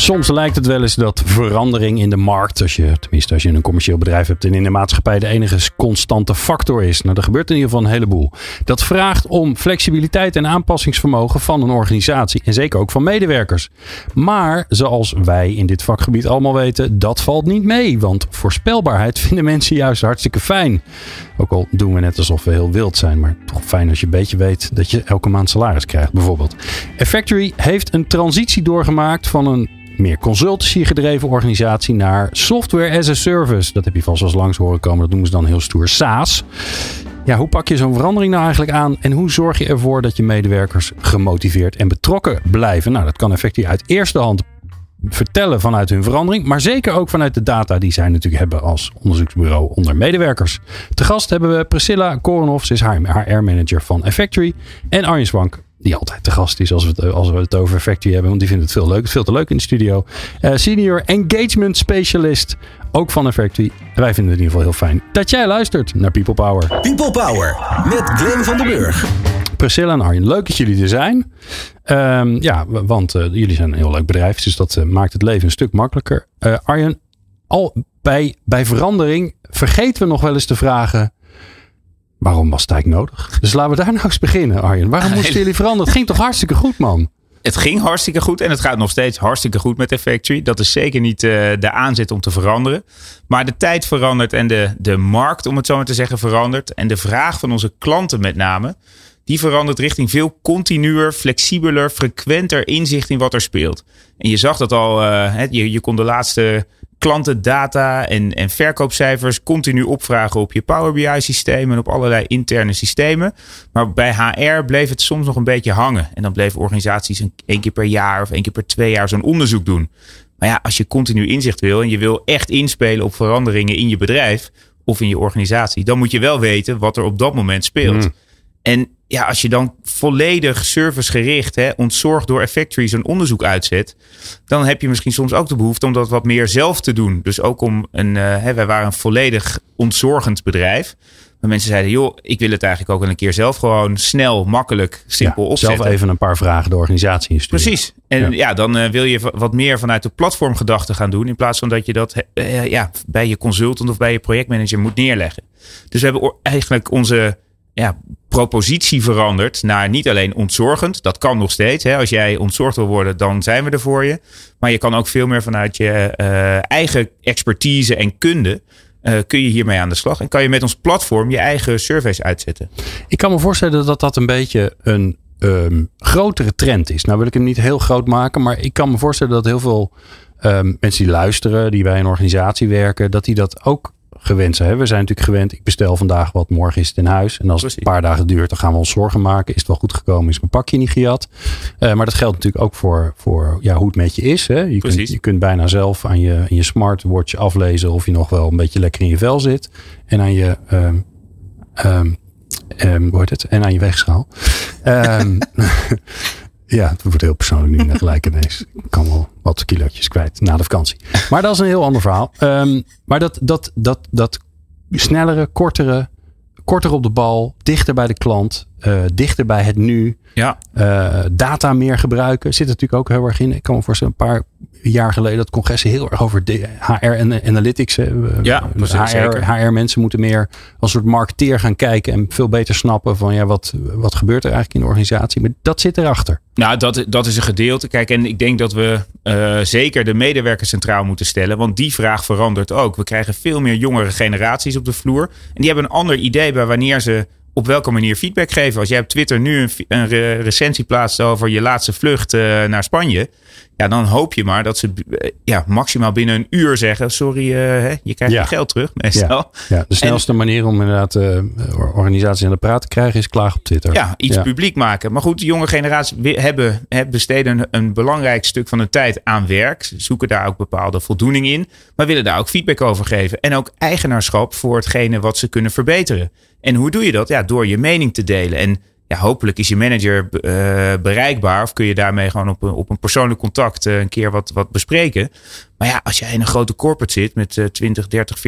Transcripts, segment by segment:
Soms lijkt het wel eens dat verandering in de markt, als je, tenminste als je een commercieel bedrijf hebt en in de maatschappij de enige constante factor is. Nou, er gebeurt in ieder geval een heleboel. Dat vraagt om flexibiliteit en aanpassingsvermogen van een organisatie en zeker ook van medewerkers. Maar zoals wij in dit vakgebied allemaal weten, dat valt niet mee, want voorspelbaarheid vinden mensen juist hartstikke fijn. Ook al doen we net alsof we heel wild zijn, maar toch fijn als je een beetje weet dat je elke maand salaris krijgt, bijvoorbeeld. Factory heeft een transitie doorgemaakt van een meer consultancy gedreven organisatie naar software as a service. Dat heb je vast wel eens langs horen komen. Dat noemen ze dan heel stoer SaaS. Ja, hoe pak je zo'n verandering nou eigenlijk aan? En hoe zorg je ervoor dat je medewerkers gemotiveerd en betrokken blijven? Nou, dat kan effectief uit eerste hand vertellen vanuit hun verandering. Maar zeker ook vanuit de data die zij natuurlijk hebben als onderzoeksbureau onder medewerkers. Te gast hebben we Priscilla Korenhoff. Ze is HR-manager van Effectory. En Arjen Swank, die altijd te gast is als we het, als we het over Factory hebben. Want die vindt het veel leuk. Veel te leuk in de studio. Uh, senior Engagement Specialist. Ook van Factory. En wij vinden het in ieder geval heel fijn dat jij luistert naar People Power. People Power met Glenn van den Burg. Priscilla en Arjen, leuk dat jullie er zijn. Um, ja, want uh, jullie zijn een heel leuk bedrijf. Dus dat uh, maakt het leven een stuk makkelijker. Arjen, al bij, bij verandering vergeten we nog wel eens te vragen Waarom was eigenlijk nodig? Dus laten we daar nou eens beginnen, Arjen. Waarom moesten jullie veranderen? Het ging toch hartstikke goed, man? Het ging hartstikke goed en het gaat nog steeds hartstikke goed met de Factory. Dat is zeker niet uh, de aanzet om te veranderen. Maar de tijd verandert en de, de markt, om het zo maar te zeggen, verandert. En de vraag van onze klanten met name, die verandert richting veel continuer, flexibeler, frequenter inzicht in wat er speelt. En je zag dat al, uh, je, je kon de laatste klantendata en, en verkoopcijfers continu opvragen op je Power BI systeem en op allerlei interne systemen. Maar bij HR bleef het soms nog een beetje hangen. En dan bleven organisaties een, één keer per jaar of één keer per twee jaar zo'n onderzoek doen. Maar ja, als je continu inzicht wil en je wil echt inspelen op veranderingen in je bedrijf of in je organisatie, dan moet je wel weten wat er op dat moment speelt. Mm. En ja, als je dan volledig servicegericht, hè, ontzorgd door Effectory zo'n onderzoek uitzet, dan heb je misschien soms ook de behoefte om dat wat meer zelf te doen. Dus ook om een, uh, hè, wij waren een volledig ontzorgend bedrijf. Maar mensen zeiden, joh, ik wil het eigenlijk ook wel een keer zelf gewoon snel, makkelijk, simpel ja, opzetten. Zelf even een paar vragen de organisatie insturen. Precies. En ja, ja dan uh, wil je wat meer vanuit de platformgedachte gaan doen. In plaats van dat je dat uh, ja, bij je consultant of bij je projectmanager moet neerleggen. Dus we hebben eigenlijk onze ja, propositie verandert naar niet alleen ontzorgend. Dat kan nog steeds. Hè. Als jij ontzorgd wil worden, dan zijn we er voor je. Maar je kan ook veel meer vanuit je uh, eigen expertise en kunde. Uh, kun je hiermee aan de slag. En kan je met ons platform je eigen surveys uitzetten. Ik kan me voorstellen dat dat een beetje een um, grotere trend is. Nou wil ik hem niet heel groot maken. Maar ik kan me voorstellen dat heel veel um, mensen die luisteren. Die bij een organisatie werken. Dat die dat ook gewend zijn. We zijn natuurlijk gewend, ik bestel vandaag wat, morgen is het in huis. En als het een paar dagen duurt, dan gaan we ons zorgen maken. Is het wel goed gekomen? Is mijn pakje niet gejat? Uh, maar dat geldt natuurlijk ook voor, voor ja, hoe het met je is. Hè? Je, kunt, je kunt bijna zelf aan je, aan je smartwatch aflezen of je nog wel een beetje lekker in je vel zit. En aan je... Um, um, um, hoe het? En aan je weegschaal. Ja, het wordt heel persoonlijk nu gelijk ineens. Ik kan wel wat kilootjes kwijt na de vakantie. Maar dat is een heel ander verhaal. Um, maar dat, dat, dat, dat snellere, kortere, korter op de bal, dichter bij de klant, uh, dichter bij het nu. Ja. Uh, data meer gebruiken zit natuurlijk ook heel erg in. Ik kan me voorstellen, een paar jaar geleden dat congressen heel erg over de HR en analytics. Ja, HR, HR mensen moeten meer als soort marketeer gaan kijken en veel beter snappen van ja, wat, wat gebeurt er eigenlijk in de organisatie. Maar dat zit erachter. Nou, dat, dat is een gedeelte. Kijk, en ik denk dat we uh, zeker de medewerkers centraal moeten stellen. Want die vraag verandert ook. We krijgen veel meer jongere generaties op de vloer. En die hebben een ander idee bij wanneer ze op welke manier feedback geven. Als jij op Twitter nu een, een recensie plaatst over je laatste vlucht uh, naar Spanje. Ja, dan hoop je maar dat ze eh, ja, maximaal binnen een uur zeggen: Sorry, uh, je krijgt je geld terug. Meestal. Ja, ja de snelste manier om inderdaad organisaties aan de praat te krijgen is klaar op Twitter. Ja, iets publiek maken. Maar goed, de jonge generatie hebben, hebben besteden een, een, belangrijk stuk van hun tijd aan werk. Zoeken daar ook bepaalde voldoening in. Maar willen daar ook feedback over geven. En ook eigenaarschap voor hetgene wat ze kunnen verbeteren. En hoe doe je dat? Ja, door je mening te delen. En ja, hopelijk is je manager uh, bereikbaar. Of kun je daarmee gewoon op een, op een persoonlijk contact uh, een keer wat, wat bespreken. Maar ja, als jij in een grote corporate zit met uh, 20, 30,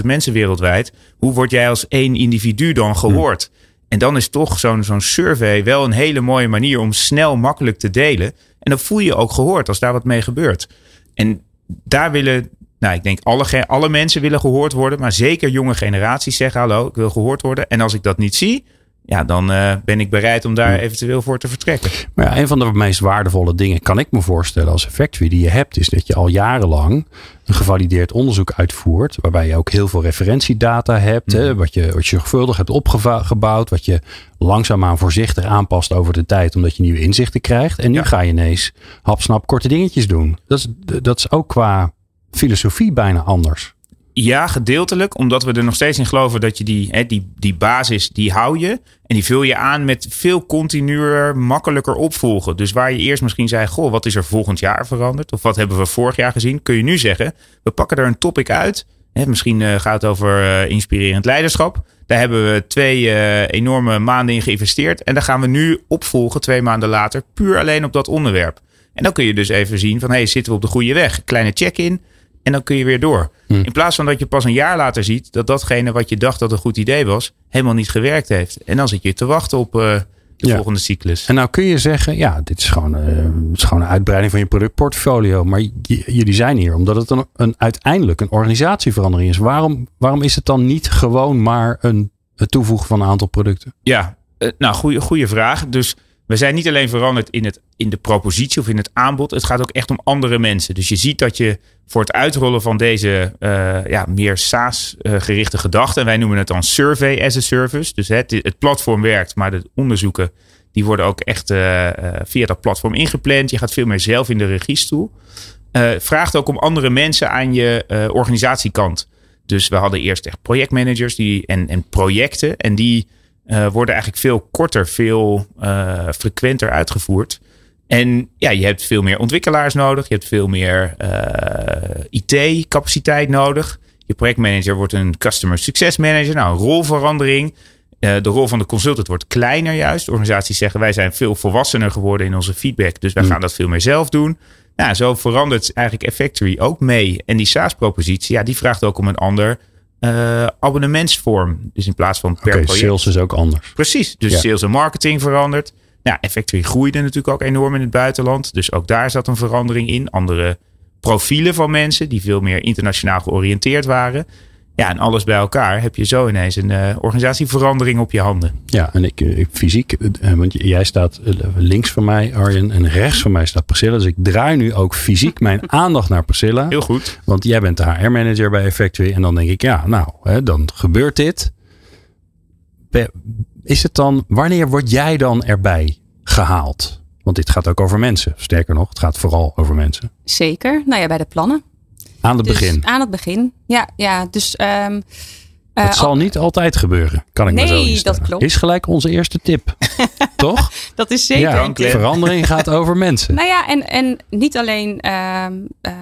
40.000 mensen wereldwijd. Hoe word jij als één individu dan gehoord? Hmm. En dan is toch zo'n zo'n survey wel een hele mooie manier om snel makkelijk te delen. En dan voel je je ook gehoord als daar wat mee gebeurt. En daar willen, nou ik denk alle, alle mensen willen gehoord worden. Maar zeker jonge generaties zeggen hallo, ik wil gehoord worden. En als ik dat niet zie, ja, dan uh, ben ik bereid om daar eventueel voor te vertrekken. Maar ja, een van de meest waardevolle dingen, kan ik me voorstellen als factory die je hebt, is dat je al jarenlang een gevalideerd onderzoek uitvoert, waarbij je ook heel veel referentiedata hebt, hè, wat, je, wat je zorgvuldig hebt opgebouwd, wat je langzaamaan voorzichtig aanpast over de tijd, omdat je nieuwe inzichten krijgt. En nu ga je ineens hapsnap korte dingetjes doen. Dat is, dat is ook qua filosofie bijna anders. Ja, gedeeltelijk. Omdat we er nog steeds in geloven dat je die, hè, die, die basis, die hou je. En die vul je aan met veel continuer, makkelijker opvolgen. Dus waar je eerst misschien zei, goh, wat is er volgend jaar veranderd? Of wat hebben we vorig jaar gezien? Kun je nu zeggen, we pakken er een topic uit. Hè, misschien uh, gaat het over uh, inspirerend leiderschap. Daar hebben we twee uh, enorme maanden in geïnvesteerd. En daar gaan we nu opvolgen, twee maanden later, puur alleen op dat onderwerp. En dan kun je dus even zien van, hey, zitten we op de goede weg? Kleine check-in. En dan kun je weer door. Hmm. In plaats van dat je pas een jaar later ziet dat datgene wat je dacht dat een goed idee was, helemaal niet gewerkt heeft. En dan zit je te wachten op uh, de volgende cyclus. En nou kun je zeggen, ja, dit is gewoon, uh, is gewoon een uitbreiding van je productportfolio. Maar jullie zijn hier omdat het een, een, uiteindelijk een organisatieverandering is. Waarom, waarom is het dan niet gewoon maar een, het toevoegen van een aantal producten? Ja, uh, nou, goede vraag. Dus we zijn niet alleen veranderd in, het, in de propositie of in het aanbod. Het gaat ook echt om andere mensen. Dus je ziet dat je voor het uitrollen van deze uh, ja, meer SaaS-gerichte gedachten. En wij noemen het dan Survey as a Service. Dus het, het platform werkt, maar de onderzoeken die worden ook echt uh, via dat platform ingepland. Je gaat veel meer zelf in de regiestoel. Uh, vraagt ook om andere mensen aan je organisatiekant. Dus we hadden eerst echt projectmanagers die, en, en projecten. En die uh, worden eigenlijk veel korter, veel uh, frequenter uitgevoerd. En ja, je hebt veel meer ontwikkelaars nodig. Je hebt veel meer uh, IT-capaciteit nodig. Je projectmanager wordt een customer success manager. Nou, een rolverandering. de rol van de consultant wordt kleiner juist. Organisaties zeggen wij zijn veel volwassener geworden in onze feedback. Dus wij mm. gaan dat veel meer zelf doen. Nou, zo verandert eigenlijk Effectory ook mee. En die SaaS-propositie, ja, die vraagt ook om een ander uh, abonnementsvorm. Dus in plaats van per project. sales is ook anders. Precies. Dus sales en marketing verandert. Nou, Effectory groeide natuurlijk ook enorm in het buitenland. Dus ook daar zat een verandering in. Andere profielen van mensen die veel meer internationaal georiënteerd waren. Ja, en alles bij elkaar heb je zo ineens een uh, organisatieverandering op je handen. Ja, en ik, ik fysiek, uh, want jij staat links van mij, Arjen, en rechts van mij staat Priscilla. Dus ik draai nu ook fysiek mijn aandacht naar Priscilla. Heel goed. Want jij bent de HR-manager bij Effectory. En dan denk ik, ja, nou, hè, dan gebeurt dit. Is het dan, wanneer word jij dan erbij gehaald? Want dit gaat ook over mensen. Sterker nog, het gaat vooral over mensen. Zeker. Nou ja, bij de plannen. Aan het dus, begin. Aan het begin, ja. ja dus, um, dat zal niet altijd gebeuren, kan ik nee, maar zo Nee, dat klopt. Is gelijk onze eerste tip. Toch? Dat is zeker ja, Verandering gaat over mensen. Nou ja, en, en niet alleen uh, uh,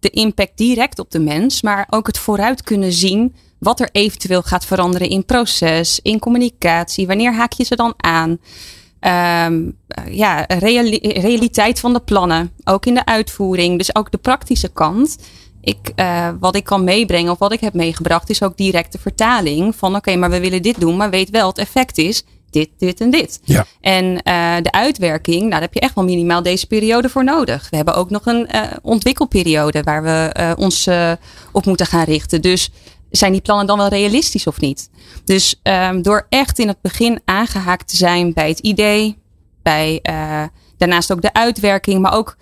de impact direct op de mens, maar ook het vooruit kunnen zien wat er eventueel gaat veranderen in proces, in communicatie. Wanneer haak je ze dan aan? Um, ja, reali realiteit van de plannen, ook in de uitvoering. Dus ook de praktische kant ik, uh, wat ik kan meebrengen of wat ik heb meegebracht, is ook direct de vertaling van oké, maar we willen dit doen, maar weet wel, het effect is dit, dit en dit. Ja. En uh, de uitwerking, nou, daar heb je echt wel minimaal deze periode voor nodig. We hebben ook nog een uh, ontwikkelperiode waar we ons op moeten gaan richten. Dus zijn die plannen dan wel realistisch of niet? Dus um, door echt in het begin aangehaakt te zijn bij het idee, bij daarnaast ook de uitwerking, maar ook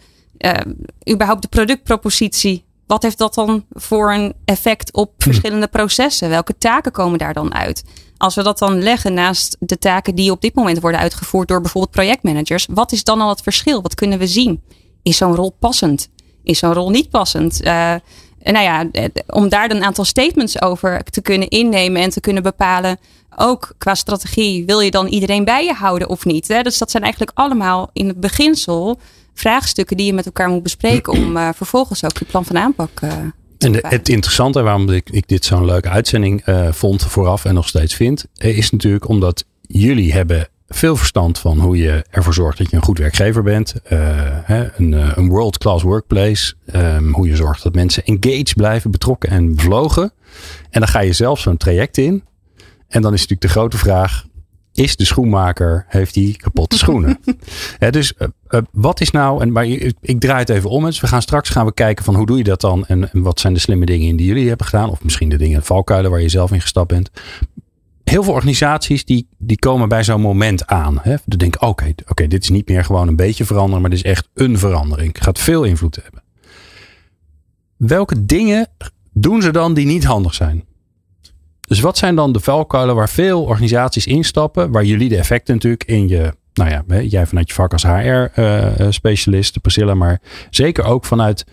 überhaupt de productpropositie wat heeft dat dan voor een effect op hm. verschillende processen? Welke taken komen daar dan uit? Als we dat dan leggen naast de taken die op dit moment worden uitgevoerd door bijvoorbeeld projectmanagers, wat is dan al het verschil? Wat kunnen we zien? Is zo'n rol passend? Is zo'n rol niet passend? Uh, nou ja, om daar dan een aantal statements over te kunnen innemen en te kunnen bepalen, ook qua strategie, wil je dan iedereen bij je houden of niet? Hè? Dus dat zijn eigenlijk allemaal in het beginsel vraagstukken die je met elkaar moet bespreken om uh, vervolgens ook je plan van aanpak uh, te En de, het interessante waarom ik, ik dit zo'n leuke uitzending uh, vond vooraf en nog steeds vind, is natuurlijk omdat jullie hebben veel verstand van hoe je ervoor zorgt dat je een goed werkgever bent. Uh, hè, een, een world-class workplace. Um, hoe je zorgt dat mensen engaged blijven, betrokken en bevlogen. En dan ga je zelf zo'n traject in. En dan is natuurlijk de grote vraag: is de schoenmaker, heeft hij kapotte schoenen? dus uh, wat is nou, en, maar ik, draai het even om. Dus we gaan straks gaan we kijken van hoe doe je dat dan en, wat zijn de slimme dingen die jullie hebben gedaan. Of misschien de dingen, valkuilen waar je zelf in gestapt bent. Heel veel organisaties die, die komen bij zo'n moment aan. Hè? Die denken, oké, okay, dit is niet meer gewoon een beetje veranderen, maar dit is echt een verandering. Gaat veel invloed hebben. Welke dingen doen ze dan die niet handig zijn? Dus wat zijn dan de valkuilen waar veel organisaties instappen, waar jullie de effecten natuurlijk in je, nou ja, jij vanuit je vak als HR-specialist, uh, Priscilla, maar zeker ook vanuit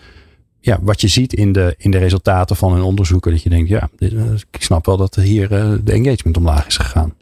ja, wat je ziet in de, in de resultaten van hun onderzoeken, dat je denkt, ja, dit, ik snap wel dat hier uh, de engagement omlaag is gegaan.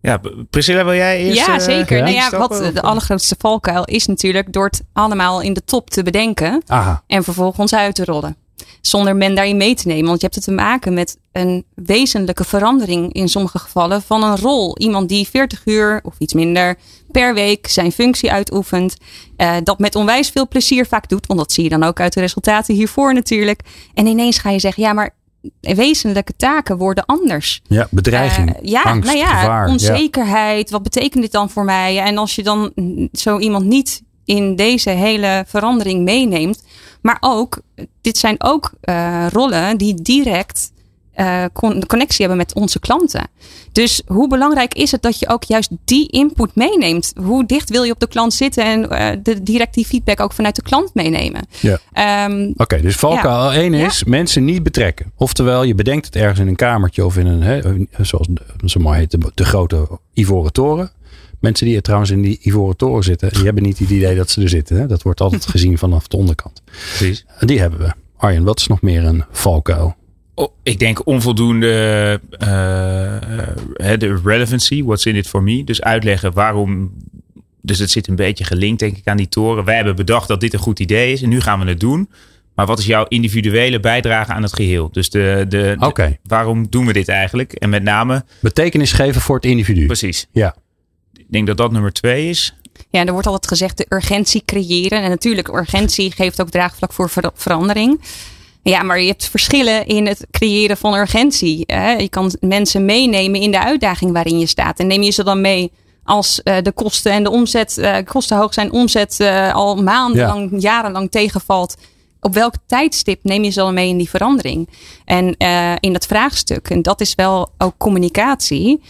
Ja, Priscilla, wil jij eerst? Ja, zeker. Uh, nou ja, wat de allergrootste valkuil is natuurlijk door het allemaal in de top te bedenken Aha. en vervolgens uit te rollen zonder men daarin mee te nemen. Want je hebt het te maken met een wezenlijke verandering in sommige gevallen van een rol. Iemand die 40 uur of iets minder per week zijn functie uitoefent. Uh, dat met onwijs veel plezier vaak doet. Want dat zie je dan ook uit de resultaten hiervoor natuurlijk. En ineens ga je zeggen, ja maar wezenlijke taken worden anders. Ja, bedreiging. Uh, ja, angst, nou ja, gevaar, onzekerheid. Ja. Wat betekent dit dan voor mij? En als je dan zo iemand niet in deze hele verandering meeneemt, maar ook, dit zijn ook uh, rollen die direct uh, con connectie hebben met onze klanten. Dus hoe belangrijk is het dat je ook juist die input meeneemt? Hoe dicht wil je op de klant zitten en uh, de, direct die feedback ook vanuit de klant meenemen? Ja. Um, Oké, okay, dus valkuil ja. één is ja. mensen niet betrekken. Oftewel, je bedenkt het ergens in een kamertje of in een, hè, zoals zo mooi heet, de, de grote ivoren toren. Mensen die er trouwens in die ivoren toren zitten, die hebben niet het idee dat ze er zitten. Hè? Dat wordt altijd gezien vanaf de onderkant. Precies. Die hebben we. Arjen, wat is nog meer een valkuil? Oh, ik denk onvoldoende uh, de relevancy, what's in it for me. Dus uitleggen waarom. Dus het zit een beetje gelinkt, denk ik, aan die toren. Wij hebben bedacht dat dit een goed idee is en nu gaan we het doen. Maar wat is jouw individuele bijdrage aan het geheel? Dus de, de, de okay. waarom doen we dit eigenlijk? En met name. Betekenis geven voor het individu. Precies. Ja. Ik denk dat dat nummer twee is. Ja, er wordt altijd gezegd de urgentie creëren. En natuurlijk, urgentie geeft ook draagvlak voor ver verandering. Ja, maar je hebt verschillen in het creëren van urgentie. Hè? Je kan mensen meenemen in de uitdaging waarin je staat. En neem je ze dan mee als uh, de kosten en de omzet, uh, kosten hoog zijn, omzet uh, al maandenlang, ja. jarenlang tegenvalt. Op welk tijdstip neem je ze dan mee in die verandering? En in dat vraagstuk, en dat is wel ook communicatie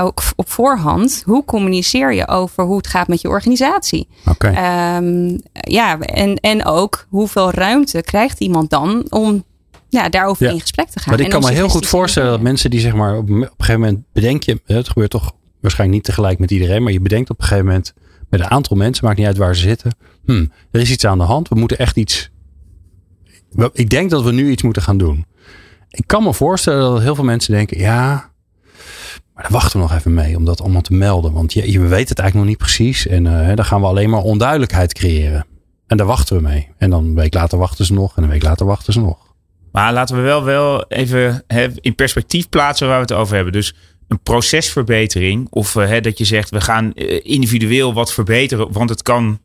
ook op voorhand. Hoe communiceer je over hoe het gaat met je organisatie? Okay. Um, ja, en, en ook hoeveel ruimte krijgt iemand dan om ja, daarover ja. in gesprek te gaan. Maar ik kan me heel goed voorstellen dat mensen die zeg maar op, op een gegeven moment bedenk je, het gebeurt toch waarschijnlijk niet tegelijk met iedereen, maar je bedenkt op een gegeven moment met een aantal mensen, maakt niet uit waar ze zitten. Hm, er is iets aan de hand. We moeten echt iets. Ik denk dat we nu iets moeten gaan doen. Ik kan me voorstellen dat heel veel mensen denken: ja, maar daar wachten we nog even mee om dat allemaal te melden. Want je, je weet het eigenlijk nog niet precies. En uh, dan gaan we alleen maar onduidelijkheid creëren. En daar wachten we mee. En dan een week later wachten ze nog. En een week later wachten ze nog. Maar laten we wel, wel even in perspectief plaatsen waar we het over hebben. Dus een procesverbetering. Of hè, dat je zegt, we gaan uh, individueel wat verbeteren. Want het kan,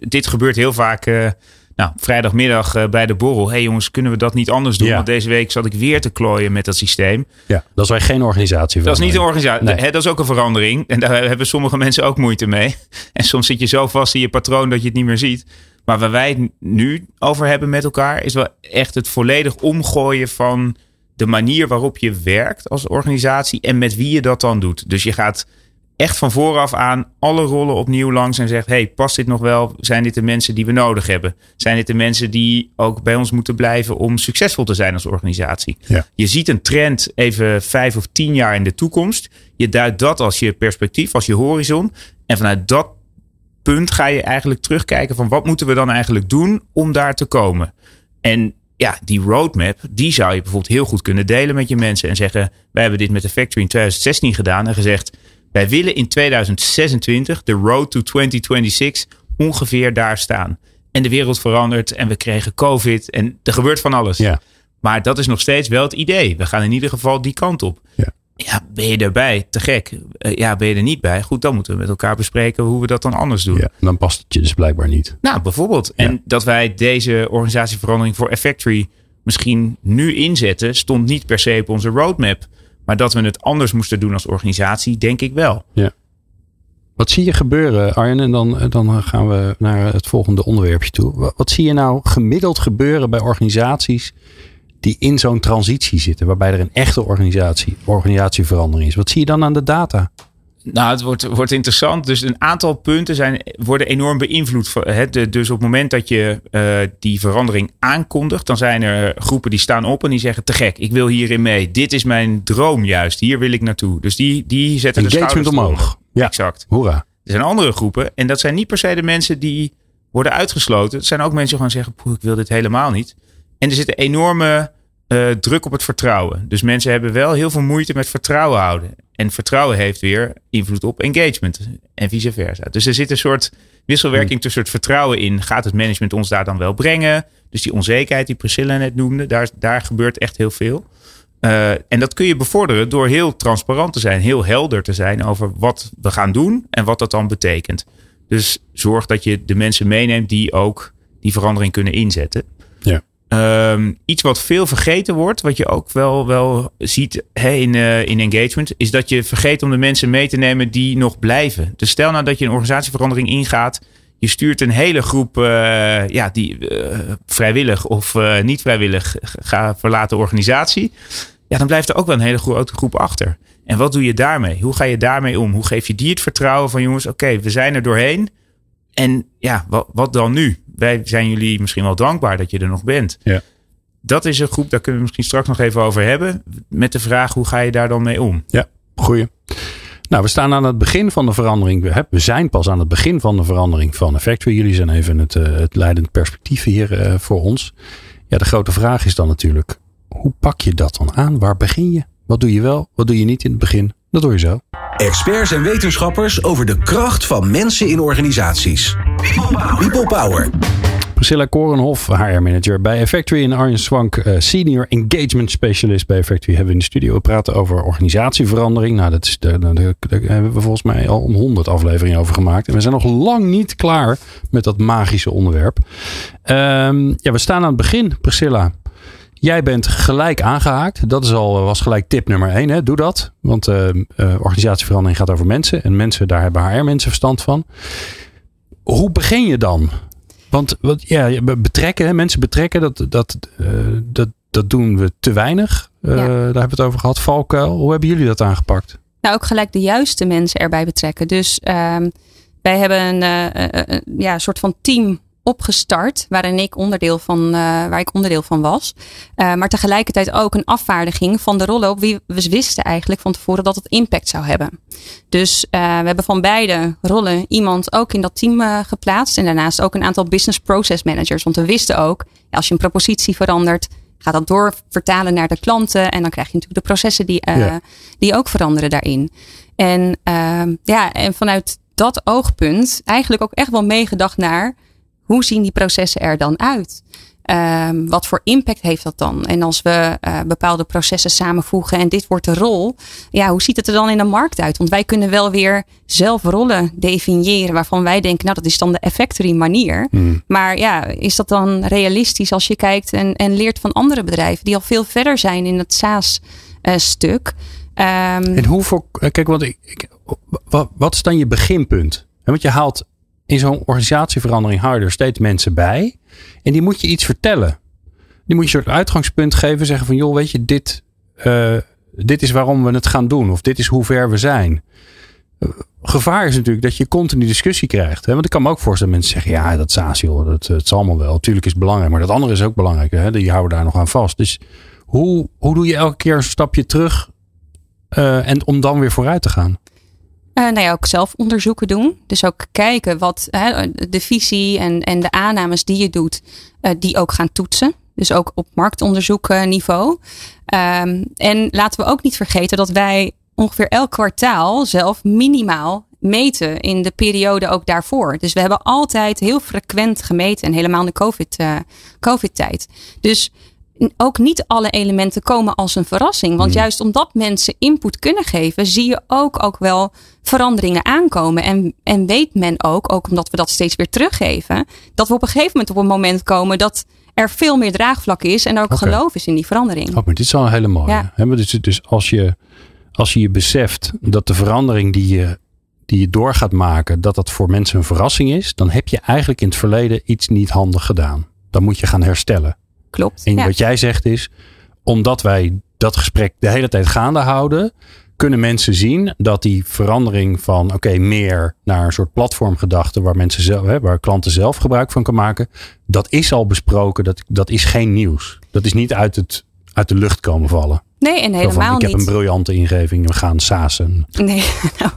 dit gebeurt heel vaak nou, vrijdagmiddag uh, bij de borrel. Hé hey jongens, kunnen we dat niet anders doen? Ja. Want deze week zat ik weer te klooien met dat systeem. Ja, dat is wij geen organisatie. Dat is niet een organisatie. Nee. Dat is ook een verandering. En daar hebben sommige mensen ook moeite mee. En soms zit je zo vast in je patroon dat je het niet meer ziet. Maar waar wij het nu over hebben met elkaar... is wel echt het volledig omgooien van de manier waarop je werkt als organisatie... en met wie je dat dan doet. Dus je gaat echt van vooraf aan alle rollen opnieuw langs en zegt: hey, past dit nog wel? Zijn dit de mensen die we nodig hebben? Zijn dit de mensen die ook bij ons moeten blijven om succesvol te zijn als organisatie? Ja. Je ziet een trend even vijf of tien jaar in de toekomst. Je duidt dat als je perspectief, als je horizon. En vanuit dat punt ga je eigenlijk terugkijken van wat moeten we dan eigenlijk doen om daar te komen? En ja, die roadmap, die zou je bijvoorbeeld heel goed kunnen delen met je mensen. En zeggen, wij hebben dit met de Factory in 2016 gedaan en gezegd wij willen in 2026, de road to 2026, ongeveer daar staan. En de wereld verandert en we kregen COVID en er gebeurt van alles. Ja. Maar dat is nog steeds wel het idee. We gaan in ieder geval die kant op. Ja. Ja, ben je erbij? Te gek. Eh, ja, ben je er niet bij? Goed, dan moeten we met elkaar bespreken hoe we dat dan anders doen. Ja, dan past het je dus blijkbaar niet. Nou, bijvoorbeeld. Ja. En dat wij deze organisatieverandering voor Effectory misschien nu inzetten, stond niet per se op onze roadmap. Maar dat we het anders moesten doen als organisatie, denk ik wel. Wat zie je gebeuren, Arjen? En dan, dan gaan we naar het volgende onderwerpje toe. Wat, wat zie je nou gemiddeld gebeuren bij organisaties die in zo'n transitie zitten, waarbij er een echte organisatie, organisatieverandering is? Wat zie je dan aan de data? Nou, het wordt, wordt interessant. Dus een aantal punten zijn, worden enorm beïnvloed. Hè, de- Dus op het moment dat je eh, die verandering aankondigt, dan zijn er groepen die staan op en die zeggen: te gek, ik wil hierin mee. Dit is mijn droom juist. Hier wil ik naartoe. Dus die, die zetten de Engagement schouders eronder. omhoog. Ja, Exact. hoera. Er zijn andere groepen en dat zijn niet per se de mensen die worden uitgesloten. Het zijn ook mensen die gewoon zeggen: ik wil dit helemaal niet. En er zit een enorme eh, druk op het vertrouwen. Dus mensen hebben wel heel veel moeite met vertrouwen houden. En vertrouwen heeft weer invloed op engagement en vice versa. Dus er zit een soort wisselwerking tussen het vertrouwen in. Gaat het management ons daar dan wel brengen? Dus die onzekerheid die Priscilla net noemde, daar, daar gebeurt echt heel veel. Eh, en dat kun je bevorderen door heel transparant te zijn, heel helder te zijn over wat we gaan doen en wat dat dan betekent. Dus zorg dat je de mensen meeneemt die ook die verandering kunnen inzetten. Ehm, iets wat veel vergeten wordt, wat je ook wel, wel ziet in, eh, in engagement, is dat je vergeet om de mensen mee te nemen die nog blijven. Dus stel nou dat je een organisatieverandering ingaat. Je stuurt een hele groep eh, ja, die eh, vrijwillig of niet vrijwillig ga verlaten organisatie. Ja, dan blijft er ook wel een hele grote groep achter. En wat doe je daarmee? Hoe ga je daarmee om? Hoe geef je die het vertrouwen van jongens, oké, we zijn er doorheen. En ja, wat, wat dan nu? Wij zijn jullie misschien wel dankbaar dat je er nog bent. Ja. Dat is een groep, daar kunnen we misschien straks nog even over hebben. Met de vraag, hoe ga je daar dan mee om? Ja, goeie. Nou, we staan aan het begin van de verandering. We, zijn pas aan het begin van de verandering van Effectory. Jullie zijn even het, eh, het leidend perspectief hier eh, voor ons. Ja, de grote vraag is dan natuurlijk, hoe pak je dat dan aan? Waar begin je? Wat doe je wel? Wat doe je niet in het begin? Dat hoor je zo. Experts en wetenschappers over de kracht van mensen in organisaties. People Power. Priscilla Korenhof, HR-manager bij Effectory. En Arjen Swank, eh, senior engagement specialist bij Effectory. Hebben we in de studio praten over organisatieverandering. Nou, dat is de, daar hebben we volgens mij al om 100 afleveringen over gemaakt. En we zijn nog lang niet klaar met dat magische onderwerp. Ehm, ja, we staan aan het begin, Priscilla. Jij bent gelijk aangehaakt. Dat is al, was gelijk tip nummer één. Hè? Doe dat. Want eh, eh, organisatieverandering gaat over mensen. En mensen, daar hebben HR-mensen verstand van. Hoe begin je dan? Want wat, ja, betrekken, hè, mensen betrekken, dat, dat, eh, dat, dat doen we te weinig. Eh, Ja. Daar hebben we het over gehad. Valkuil, hoe hebben jullie dat aangepakt? Nou, ook gelijk de juiste mensen erbij betrekken. Dus ehm, wij hebben een eh, eh, eh, ja, een soort van team opgestart, waarin ik onderdeel van, eh, waar ik onderdeel van was. Eh, maar tegelijkertijd ook een afvaardiging van de rollen op wie we wisten eigenlijk van tevoren dat het impact zou hebben. Dus eh, we hebben van beide rollen iemand ook in dat team geplaatst. En daarnaast ook een aantal business process managers. Want we wisten ook, ja, als je een propositie verandert, gaat dat door vertalen naar de klanten. En dan krijg je natuurlijk de processen die, Ja. die ook veranderen daarin. En, ja, en vanuit dat oogpunt eigenlijk ook echt wel meegedacht naar hoe zien die processen er dan uit? Ehm, wat voor impact heeft dat dan? En als we eh, bepaalde processen samenvoegen en dit wordt de rol, ja, hoe ziet het er dan in de markt uit? Want wij kunnen wel weer zelf rollen definiëren waarvan wij denken, nou, dat is dan de effectory manier. Maar ja, is dat dan realistisch als je kijkt en, en leert van andere bedrijven die al veel verder zijn in het SaaS-stuk? En hoe voor, eh, kijk, want ik, ik, wat, wat is dan je beginpunt? Want je haalt in zo'n organisatieverandering haal je er steeds mensen bij. En die moet je iets vertellen. Die moet je een soort uitgangspunt geven. Zeggen van joh, weet je, dit, eh, dit is waarom we het gaan doen. Of dit is hoe ver we zijn. Gevaar is natuurlijk dat je continu discussie krijgt. Hè? Want ik kan me ook voorstellen dat mensen zeggen... ja, dat SaaS joh, dat, zal allemaal wel. Tuurlijk is het belangrijk. Maar dat andere is ook belangrijk. Hè? Die houden daar nog aan vast. Dus hoe, hoe doe je elke keer een stapje terug... eh, en om dan weer vooruit te gaan? Eh, nou ja, ook zelf onderzoeken doen. Dus ook kijken wat de visie en, en de aannames die je doet, eh, die ook gaan toetsen. Dus ook op marktonderzoekniveau. Ehm en laten we ook niet vergeten dat wij ongeveer elk kwartaal zelf minimaal meten in de periode ook daarvoor. Dus we hebben altijd heel frequent gemeten en helemaal in de COVID, eh, COVID-tijd. Dus ook niet alle elementen komen als een verrassing. Want Hmm. juist omdat mensen input kunnen geven, zie je ook, ook wel veranderingen aankomen. En, en weet men ook, ook omdat we dat steeds weer teruggeven, dat we op een gegeven moment op een moment komen dat er veel meer draagvlak is en er ook geloof is in die verandering. Oh, maar dit is al een hele mooie. Ja. Hè, maar Dus, dus als, je, als je je beseft dat de verandering die je, die je door gaat maken, dat dat voor mensen een verrassing is, dan heb je eigenlijk in het verleden iets niet handig gedaan. Dan moet je gaan herstellen. Klopt. En Ja. wat jij zegt is, omdat wij dat gesprek de hele tijd gaande houden, kunnen mensen zien dat die verandering van oké, meer naar een soort platformgedachte waar mensen zelf, hè, waar klanten zelf gebruik van kunnen maken, dat is al besproken, dat, dat is geen nieuws. Dat is niet uit, het, uit de lucht komen vallen. Nee, en Zo van, helemaal ik heb niet. een briljante ingeving, we gaan sasen. Nee, nou,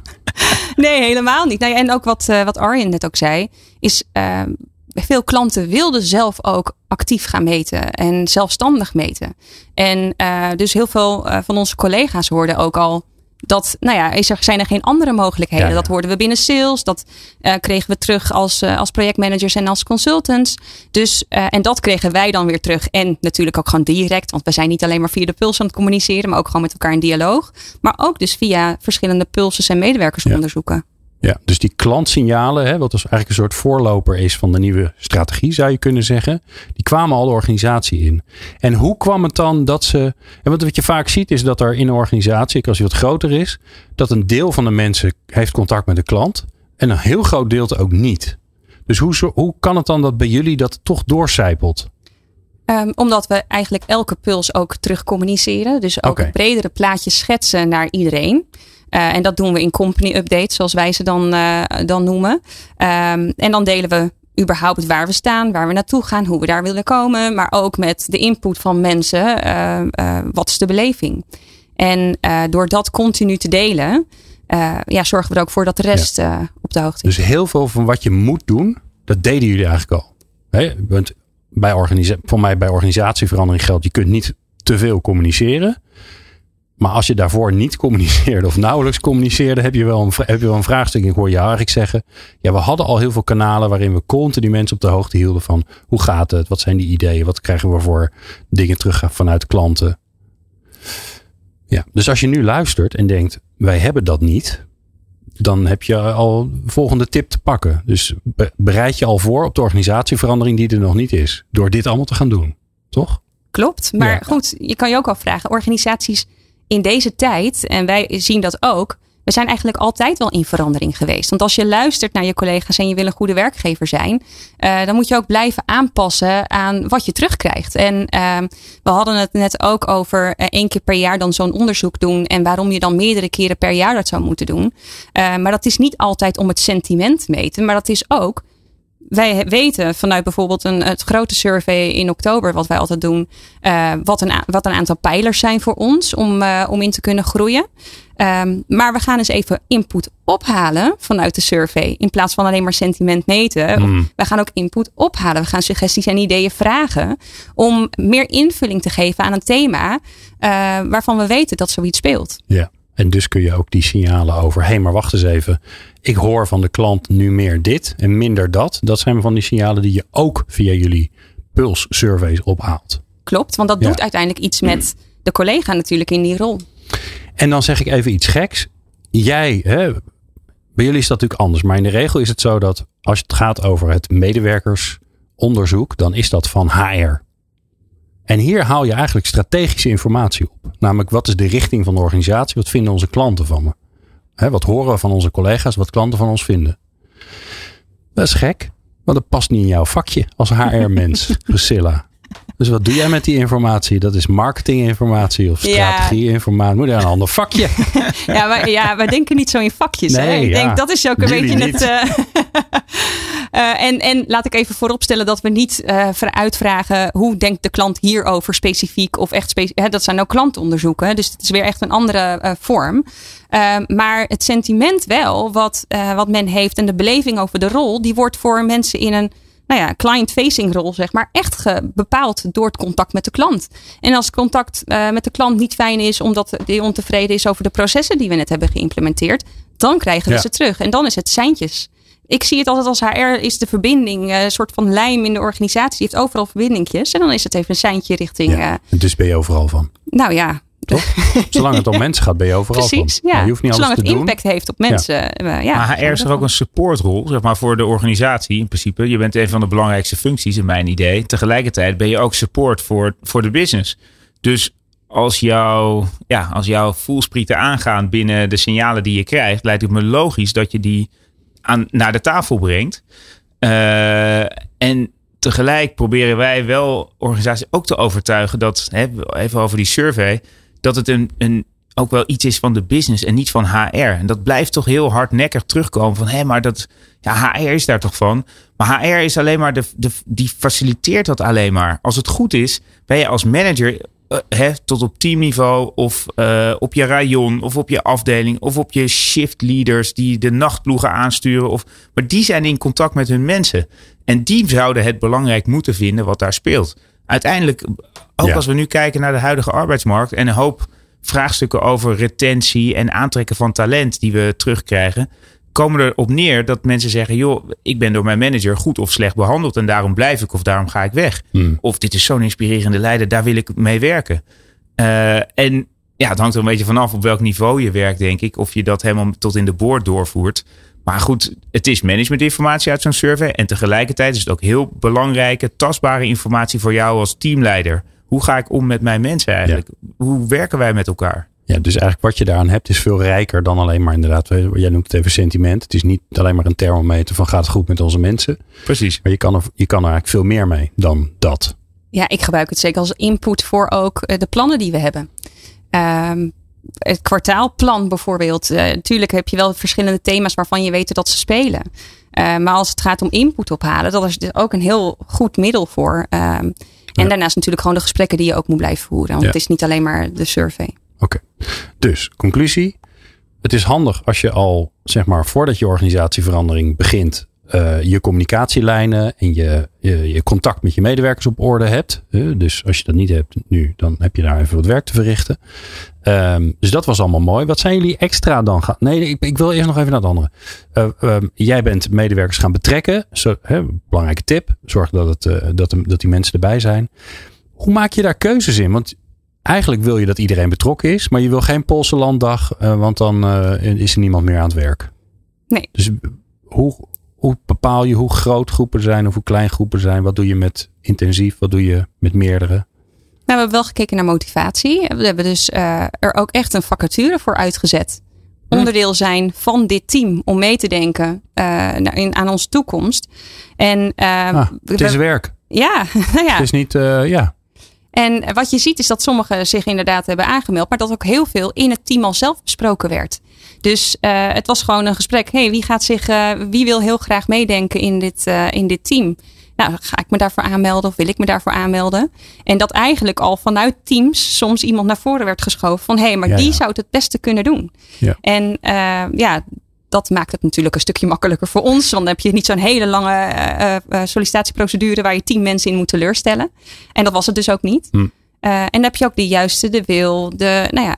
nee helemaal niet. Nou ja, en ook wat, eh, wat Arjen net ook zei, is eh, veel klanten wilden zelf ook actief gaan meten en zelfstandig meten. En eh, dus heel veel eh, van onze collega's hoorden ook al dat, nou ja, is er, zijn er geen andere mogelijkheden. Ja, ja. Dat hoorden we binnen sales, dat eh, kregen we terug als, als projectmanagers en als consultants. Dus, en dat kregen wij dan weer terug. En natuurlijk ook gewoon direct, want we zijn niet alleen maar via de puls aan het communiceren, maar ook gewoon met elkaar in dialoog. Maar ook dus via verschillende pulses en medewerkersonderzoeken. Ja, dus die klantsignalen, hè, wat dus eigenlijk een soort voorloper is van de nieuwe strategie, zou je kunnen zeggen, die kwamen al de organisatie in. En hoe kwam het dan dat ze. En wat, wat je vaak ziet is dat er in een organisatie, als die wat groter is, dat een deel van de mensen heeft contact met de klant en een heel groot deel ook niet. Dus hoe, zo- hoe kan het dan dat bij jullie dat toch doorcijpelt? Ehm, omdat we eigenlijk elke puls ook terug communiceren. Dus ook een bredere plaatje schetsen naar iedereen. Eh, en dat doen we in company updates, zoals wij ze dan, eh, dan noemen. Ehm, en dan delen we überhaupt waar we staan, waar we naartoe gaan, hoe we daar willen komen. Maar ook met de input van mensen, eh, wat is de beleving? En door dat continu te delen, ja, zorgen we er ook voor dat de rest op de hoogte is. Dus heel veel van wat je moet doen, dat deden jullie eigenlijk al. Hè, want bij voor mij bij organisatieverandering geldt, je kunt niet te veel communiceren. Maar als je daarvoor niet communiceerde of nauwelijks communiceerde, heb je wel een, heb je wel een vraagstuk. Ik hoor je eigenlijk zeggen, ja, we hadden al heel veel kanalen waarin we continu mensen op de hoogte hielden van hoe gaat het, wat zijn die ideeën, wat krijgen we voor dingen terug vanuit klanten. Ja, dus als je nu luistert en denkt, wij hebben dat niet, dan heb je al de volgende tip te pakken. Dus be- bereid je al voor op de organisatieverandering die er nog niet is. Door dit allemaal te gaan doen. Toch? Klopt. Maar Ja. goed, je kan je ook afvragen. Organisaties in deze tijd, en wij zien dat ook. We zijn eigenlijk altijd wel in verandering geweest. Want als je luistert naar je collega's en je wil een goede werkgever zijn, eh, dan moet je ook blijven aanpassen aan wat je terugkrijgt. En ehm, we hadden het net ook over eh, één keer per jaar dan zo'n onderzoek doen en waarom je dan meerdere keren per jaar dat zou moeten doen. Eh, maar dat is niet altijd om het sentiment te meten, maar dat is ook wij weten vanuit bijvoorbeeld een, het grote survey in oktober, wat wij altijd doen, eh, wat, een, wat een aantal pijlers zijn voor ons om, eh, om in te kunnen groeien. Ehm, maar we gaan eens even input ophalen vanuit de survey. In plaats van alleen maar sentiment meten. Mm. We gaan ook input ophalen. We gaan suggesties en ideeën vragen. Om meer invulling te geven aan een thema eh, waarvan we weten dat zoiets speelt. Ja. En dus kun je ook die signalen over. Hé, hey, maar wacht eens even. Ik hoor van de klant nu meer dit en minder dat. Dat zijn van die signalen die je ook via jullie pulssurveys ophaalt. Klopt, want dat Ja. doet uiteindelijk iets met de collega natuurlijk in die rol. En dan zeg ik even iets geks. Jij, hè, bij jullie is dat natuurlijk anders. Maar in de regel is het zo dat als het gaat over het medewerkersonderzoek, dan is dat van HR. En hier haal je eigenlijk strategische informatie op. Namelijk, wat is de richting van de organisatie? Wat vinden onze klanten van me? Wat horen we van onze collega's? Wat klanten van ons vinden? Dat is gek, want dat past niet in jouw vakje als HR-mens, Priscilla. Dus wat doe jij met die informatie? Dat is marketinginformatie of strategieinformatie. Moet je een ander vakje? Ja, maar, ja, wij denken niet zo in vakjes. hè? Nee, Ik ja. denk dat is ook een Jullie beetje niet. het. eh, eh, en, en laat ik even vooropstellen dat we niet eh vooruitvragen hoe denkt de klant hierover specifiek of echt specifiek. Dat zijn ook klantonderzoeken, dus het is weer echt een andere vorm. Eh, maar het sentiment wel, wat, wat men heeft en de beleving over de rol, die wordt voor mensen in een nou ja, client-facing rol, zeg maar, echt bepaald door het contact met de klant. En als contact eh, met de klant niet fijn is, omdat die ontevreden is over de processen die we net hebben geïmplementeerd, dan krijgen we Ja. ze terug. En dan is het seintjes. ik zie het altijd als HR is de verbinding, eh, een soort van lijm in de organisatie. Die heeft overal verbindingjes. En dan is het even een seintje richting. Ja, dus ben je overal van. Nou ja, Zolang het om mensen gaat, ben je overal Precies, van. ja. Je hoeft niet Zolang alles het te doen. impact heeft op mensen. Ja. ja maar HR is er ook een supportrol, zeg maar, voor de organisatie in principe. Je bent een van de belangrijkste functies in mijn idee. Tegelijkertijd ben je ook support voor, voor de business. Dus als, jou, ja, als jouw voelsprieten aangaan binnen de signalen die je krijgt, lijkt het me logisch dat je die aan, naar de tafel brengt. Uh, en tegelijk proberen wij wel organisaties ook te overtuigen dat, hè, even over die survey, dat het een, een, ook wel iets is van de business en niet van HR. En dat blijft toch heel hardnekkig terugkomen van, hé, maar dat, ja, HR is daar toch van. Maar HR is alleen maar, de, de, die faciliteert dat alleen maar. Als het goed is, ben je als manager uh, hè, tot op teamniveau of uh, op je rayon of op je afdeling of op je shift leaders die de nachtploegen aansturen. Of, maar die zijn in contact met hun mensen. En die zouden het belangrijk moeten vinden wat daar speelt. Uiteindelijk, ook ja. als we nu kijken naar de huidige arbeidsmarkt en een hoop vraagstukken over retentie en aantrekken van talent die we terugkrijgen, komen er op neer dat mensen zeggen: joh, ik ben door mijn manager goed of slecht behandeld en daarom blijf ik of daarom ga ik weg. Hmm. Of dit is zo'n inspirerende leider, daar wil ik mee werken. Uh, en ja, het hangt er een beetje vanaf op welk niveau je werkt, denk ik. Of je dat helemaal tot in de boord doorvoert. Maar goed, het is managementinformatie uit zo'n survey. En tegelijkertijd is het ook heel belangrijke, tastbare informatie voor jou als teamleider. Hoe ga ik om met mijn mensen eigenlijk? Ja. Hoe werken wij met elkaar? Ja, dus eigenlijk wat je daaraan hebt is veel rijker dan alleen maar inderdaad, jij noemt het even sentiment. Het is niet alleen maar een thermometer van gaat het goed met onze mensen. Precies. Maar je kan er, je kan er eigenlijk veel meer mee dan dat. Ja, ik gebruik het zeker als input voor ook de plannen die we hebben. Um, het kwartaalplan bijvoorbeeld. Uh, natuurlijk heb je wel verschillende thema's waarvan je weet dat ze spelen. Uh, maar als het gaat om input ophalen, dat is dus ook een heel goed middel voor. Um, en ja. daarnaast natuurlijk gewoon de gesprekken die je ook moet blijven voeren. Want ja. het is niet alleen maar de survey. Oké, okay. dus conclusie. Het is handig als je al, zeg maar, voordat je organisatieverandering begint, uh, je communicatielijnen en je, je, je, contact met je medewerkers op orde hebt. Uh, dus als je dat niet hebt nu, dan heb je daar even wat werk te verrichten. Um, dus dat was allemaal mooi. Wat zijn jullie extra dan gaan? Nee, ik, ik, wil eerst nog even naar het andere. Uh, um, jij bent medewerkers gaan betrekken. Zo, hè, belangrijke tip. Zorg dat, het, dat, de, dat die mensen erbij zijn. Hoe maak je daar keuzes in? Want eigenlijk wil je dat iedereen betrokken is, maar je wil geen Poolse landdag, want dan is er niemand meer aan het werk. Nee. Dus hoe, hoe bepaal je hoe groot groepen zijn of hoe klein groepen zijn? Wat doe je met intensief? Wat doe je met meerdere? Nou, we hebben wel gekeken naar motivatie. We hebben dus uh, er ook echt een vacature voor uitgezet. Hm. Onderdeel zijn van dit team om mee te denken uh, in, aan onze toekomst. En, uh, ah, het is werk. Ja, nou ja. Het is niet, ja. En wat je ziet is dat sommigen zich inderdaad hebben aangemeld, maar dat ook heel veel in het team al zelf besproken werd. Dus uh, het was gewoon een gesprek. hey, wie gaat zich, uh, wie wil heel graag meedenken in dit, uh, in dit team? Nou, ga ik me daarvoor aanmelden of wil ik me daarvoor aanmelden? En dat eigenlijk al vanuit teams soms iemand naar voren werd geschoven van hé, hey, maar ja, die ja. zou het het beste kunnen doen. Ja. En ja, dat maakt het natuurlijk een stukje makkelijker voor ons. Want dan heb je niet zo'n hele lange sollicitatieprocedure waar je tien mensen in moet teleurstellen. En dat was het dus ook niet. Hm. En dan heb je ook de juiste, de wil, de, nou ja.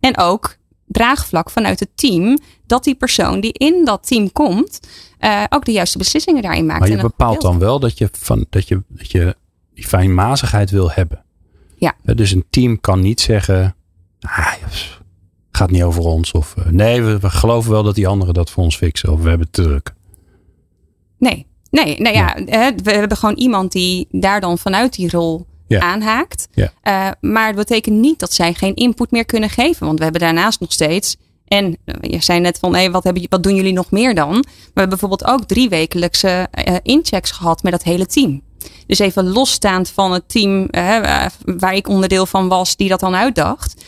En ook draagvlak vanuit het team. Dat die persoon die in dat team komt, uh, ook de juiste beslissingen daarin maakt. Maar je bepaalt dan wel dat je, van, dat, je, dat je die fijnmazigheid wil hebben. Ja. Dus een team kan niet zeggen. Ah, gaat niet over ons. Of nee, we, we, geloven wel dat die anderen dat voor ons fixen. Of we hebben het druk. Nee, nee, nou ja, ja. we hebben gewoon iemand die daar dan vanuit die rol ja. aanhaakt. Ja. Uh, maar het betekent niet dat zij geen input meer kunnen geven. Want we hebben daarnaast nog steeds. En je zei net van, hey, wat, hebben, wat doen jullie nog meer dan? We hebben bijvoorbeeld ook drie wekelijkse uh, inchecks gehad met dat hele team. Dus even losstaand van het team uh, waar ik onderdeel van was, die dat dan uitdacht.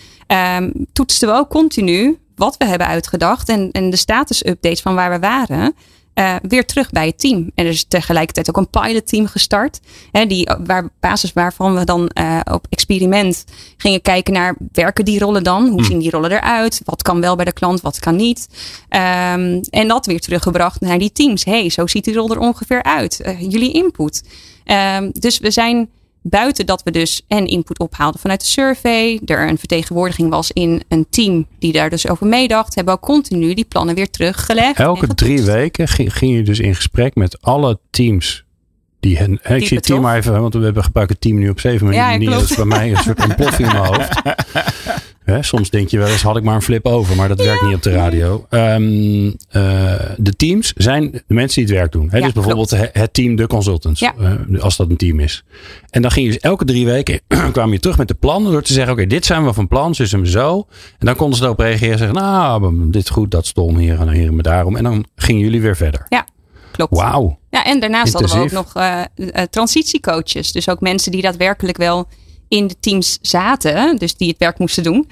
Um, toetsten we ook continu wat we hebben uitgedacht en, en de status updates van waar we waren. Uh, weer terug bij het team. En er is tegelijkertijd ook een pilotteam gestart. Hè, die, waar, basis waarvan we dan uh, op experiment gingen kijken naar werken die rollen dan? Hoe zien die rollen eruit? Wat kan wel bij de klant, wat kan niet? Um, en dat weer teruggebracht naar die teams. hey, zo ziet die rol er ongeveer uit. Uh, jullie input. Um, dus we zijn buiten dat we dus en input ophaalden vanuit de survey, er een vertegenwoordiging was in een team die daar dus over meedacht, hebben we ook continu die plannen weer teruggelegd. Elke drie weken ging, ging je dus in gesprek met alle teams die hen, ik zie het team maar even, want we hebben gebruikt het team nu op zeven minuten. Ja, dat is bij mij een soort ontploffing in mijn hoofd. Hè, soms denk je wel eens, had ik maar een flip over, maar dat werkt niet op de radio. Um, uh, de teams zijn de mensen die het werk doen. Hè? Ja, dus bijvoorbeeld het team, de consultants, ja. uh, als dat een team is. En dan ging je dus elke drie weken, kwam je terug met de plannen door te zeggen, oké, okay, dit zijn we van plan, dus hem zo. En dan konden ze erop reageren en zeggen, nou, dit is goed, dat stom hier en hier en daarom. En dan gingen jullie weer verder. Ja, klopt. Wauw. Ja, en daarnaast hadden we ook nog uh, transitiecoaches. Dus ook mensen die daadwerkelijk wel in de teams zaten, dus die het werk moesten doen.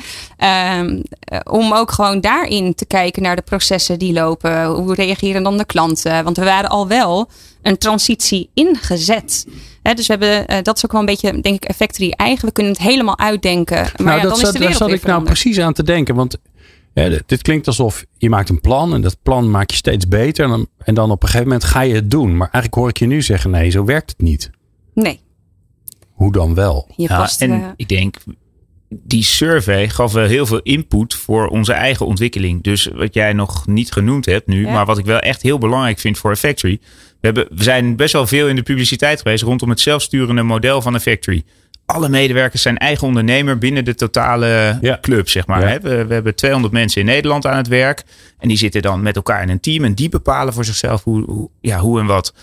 Um, om ook gewoon daarin te kijken naar de processen die lopen. Hoe reageren dan de klanten? Want we waren al wel een transitie ingezet. dus we hebben, uh, dat is ook wel een beetje, denk ik, effectory eigen. We kunnen het helemaal uitdenken. Maar nou, ja, dat dan zat, is de wereld daar zat ik nou precies aan te denken. Want dit klinkt alsof je maakt een plan en dat plan maak je steeds beter. En dan, en dan op een gegeven moment ga je het doen. Maar eigenlijk hoor ik je nu zeggen, nee, zo werkt het niet. Nee. Hoe dan wel? Je ja, past, en uh... ik denk, die survey gaf wel heel veel input voor onze eigen ontwikkeling. Dus wat jij nog niet genoemd hebt nu, ja. maar wat ik wel echt heel belangrijk vind voor een factory. We, hebben, we zijn best wel veel in de publiciteit geweest rondom het zelfsturende model van een factory. Alle medewerkers zijn eigen ondernemer binnen de totale ja. club, zeg maar. Ja. We, we, hebben 200 mensen in Nederland aan het werk. En die zitten dan met elkaar in een team. En die bepalen voor zichzelf hoe, hoe ja, hoe en wat.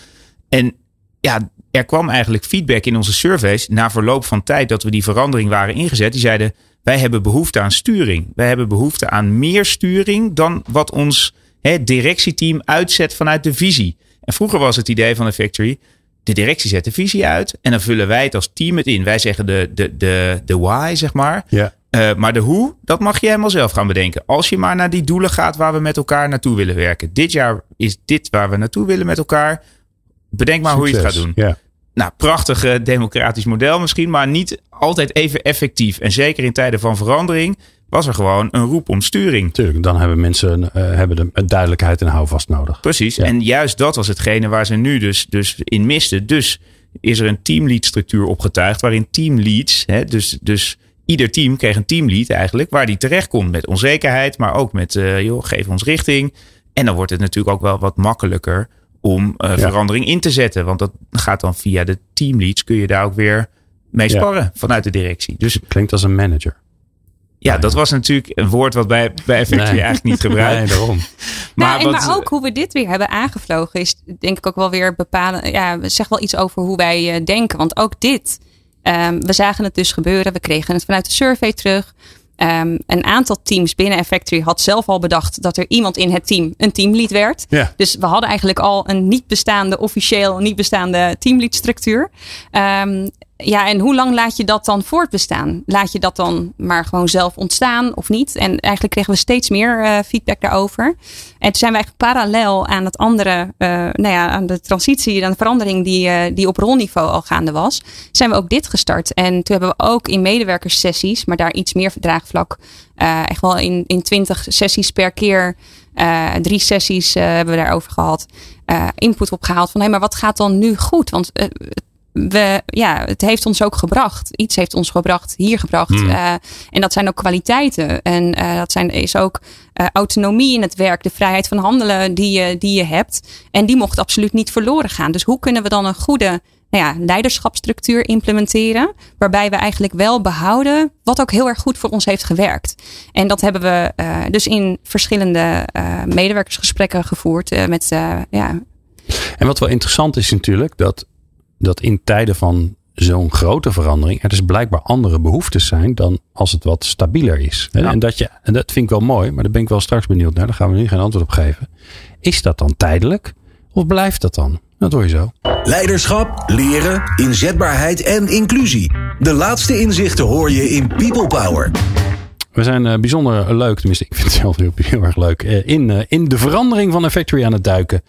En ja, er kwam eigenlijk feedback in onze surveys na verloop van tijd dat we die verandering waren ingezet. Die zeiden: wij hebben behoefte aan sturing. Wij hebben behoefte aan meer sturing dan wat ons hè, directieteam uitzet vanuit de visie. En vroeger was het idee van de factory. De directie zet de visie uit en dan vullen wij het als team het in. Wij zeggen de, de, de, de why, zeg maar. Ja. Uh, maar de hoe, dat mag je helemaal zelf gaan bedenken. Als je maar naar die doelen gaat waar we met elkaar naartoe willen werken. Dit jaar is dit waar we naartoe willen met elkaar. Bedenk maar Succes. hoe je het gaat doen. Ja. Nou, prachtig uh, democratisch model misschien, maar niet altijd even effectief. En zeker in tijden van verandering was er gewoon een roep om sturing. Tuurlijk, dan hebben mensen uh, hebben de duidelijkheid en houvast nodig. Precies, ja. en juist dat was hetgene waar ze nu dus, dus in misten. Dus is er een teamlead structuur opgetuigd, waarin teamleads, hè, dus, dus ieder team kreeg een teamlead eigenlijk, waar die terecht komt met onzekerheid, maar ook met, uh, joh, geef ons richting. En dan wordt het natuurlijk ook wel wat makkelijker om uh, ja. verandering in te zetten. Want dat gaat dan via de teamleads, kun je daar ook weer mee sparren ja. vanuit de directie. Dus klinkt als een manager. Ja, nee. dat was natuurlijk een woord wat bij, bij Effectie nee. eigenlijk niet gebruikt. Nee, daarom. maar, nou, en, maar ook hoe we dit weer hebben aangevlogen is denk ik ook wel weer bepalen. Ja, zeg wel iets over hoe wij uh, denken. Want ook dit, um, we zagen het dus gebeuren. We kregen het vanuit de survey terug. Um, een aantal teams binnen Factory had zelf al bedacht dat er iemand in het team een teamlead werd. Ja. Dus we hadden eigenlijk al een niet bestaande, officieel niet bestaande teamlead structuur. Um, ja, en hoe lang laat je dat dan voortbestaan? Laat je dat dan maar gewoon zelf ontstaan of niet? En eigenlijk kregen we steeds meer uh, feedback daarover. En toen zijn we eigenlijk parallel aan het andere, uh, nou ja, aan de transitie, aan de verandering die, uh, die op rolniveau al gaande was, zijn we ook dit gestart. En toen hebben we ook in medewerkerssessies, maar daar iets meer draagvlak, echt wel in, in 20 sessies per keer. drie sessies hebben we daarover gehad. input opgehaald van hé, hey, maar wat gaat dan nu goed? Want we, ja, het heeft ons ook gebracht. Iets heeft ons gebracht, hier gebracht. Hmm. Mm. Uh, en dat zijn ook kwaliteiten. En uh, dat zijn, is ook uh, autonomie in het werk, de vrijheid van handelen die je, die je hebt. En die mocht absoluut niet verloren gaan. Dus hoe kunnen we dan een goede nou ja, leiderschapsstructuur implementeren. Waarbij we eigenlijk wel behouden wat ook heel erg goed voor ons heeft gewerkt. En dat hebben we uh, dus in verschillende uh, medewerkersgesprekken gevoerd. Uh, met, ja. En wat wel interessant is natuurlijk, dat dat in tijden van zo'n grote verandering er dus blijkbaar andere behoeftes zijn dan als het wat stabieler is. Ja. En, dat je, en dat vind ik wel mooi, maar daar ben ik wel straks benieuwd naar. Daar gaan we nu geen antwoord op geven. Is dat dan tijdelijk of blijft dat dan? Dat hoor je zo. Leiderschap, leren, inzetbaarheid en inclusie. De laatste inzichten hoor je in People Power. We zijn uh, bijzonder leuk, tenminste ik vind het zelf heel, heel erg leuk, uh, in, uh, in de verandering van een factory aan het duiken.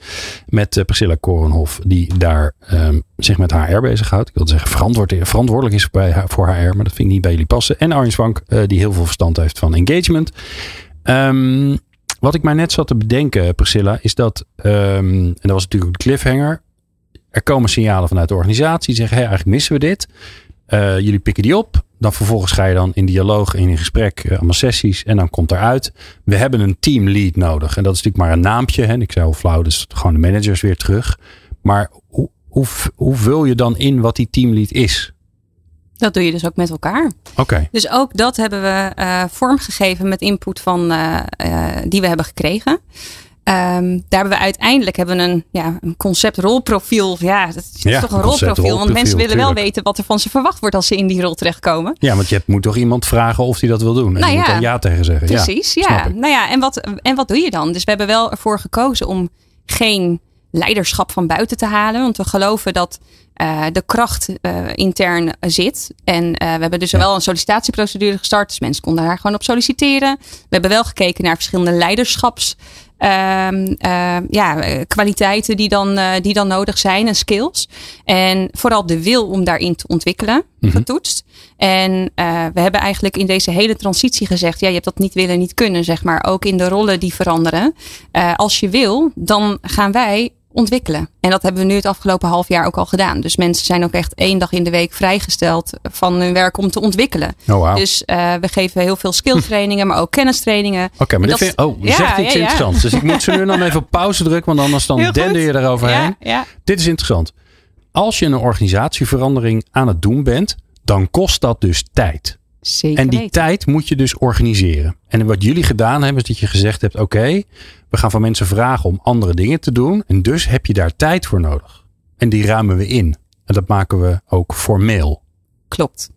Met Priscilla Korenhof, die daar um, zich met HR bezighoudt. Ik wilde zeggen verantwoord, verantwoordelijk is bij, voor HR, maar dat vind ik niet bij jullie passen. En Arjen Swank, die heel veel verstand heeft van engagement. Um, wat ik mij net zat te bedenken, Priscilla, is dat, um, en dat was natuurlijk de cliffhanger. Er komen signalen vanuit de organisatie die zeggen, hey, eigenlijk missen we dit. Eh, jullie pikken die op. Dan vervolgens ga je dan in dialoog en in gesprek, uh, allemaal sessies. En dan komt eruit, we hebben een teamlead nodig. En dat is natuurlijk maar een naampje. Hè. Ik zei al flauw, dus gewoon de managers weer terug. Maar hoe, hoe, hoe vul je dan in wat die teamlead is? Dat doe je dus ook met elkaar. Oké. Dus ook dat hebben we uh, vormgegeven met input van, die we hebben gekregen. Um, daar hebben we uiteindelijk hebben we een, ja, een concept rolprofiel. Ja, dat is Ja, toch een rolprofiel. Want mensen willen wel weten wat er van ze verwacht wordt als ze in die rol terechtkomen. Ja, want je moet toch iemand vragen of hij dat wil doen. En Nou je moet dan ja tegen zeggen. Precies, ja. Nou ja, en wat, en wat doe je dan? Dus we hebben wel ervoor gekozen om geen leiderschap van buiten te halen. Want we geloven dat eh, de kracht eh, intern zit. En eh, we hebben dus wel een sollicitatieprocedure gestart. Dus mensen konden daar gewoon op solliciteren. We hebben wel gekeken naar verschillende leiderschaps. Ehm, eh, ja, kwaliteiten die dan, eh, die dan nodig zijn en skills. En vooral de wil om daarin te ontwikkelen, getoetst. En eh, we hebben eigenlijk in deze hele transitie gezegd: ja, je hebt dat niet willen, niet kunnen, zeg maar. Ook in de rollen die veranderen. Eh, als je wil, dan gaan wij ontwikkelen. En dat hebben we nu het afgelopen half jaar ook al gedaan. Dus mensen zijn ook echt één dag in de week vrijgesteld van hun werk om te ontwikkelen. Oh, wauw. Dus eh, we geven heel veel skilltrainingen, maar ook kennistrainingen. Oké, maar En dit dat- vind, oh, Ja, zegt iets ja, ja. interessants. Dus ik moet ze nu dan even op pauze drukken, want anders dan dender je eroverheen. Dit is interessant. Als je een organisatieverandering aan het doen bent, dan kost dat dus tijd. Zeker En die weten. tijd moet je dus organiseren. En wat jullie gedaan hebben, is dat je gezegd hebt: oké, we gaan van mensen vragen om andere dingen te doen. En dus heb je daar tijd voor nodig. En die ruimen we in. En dat maken we ook formeel. Klopt.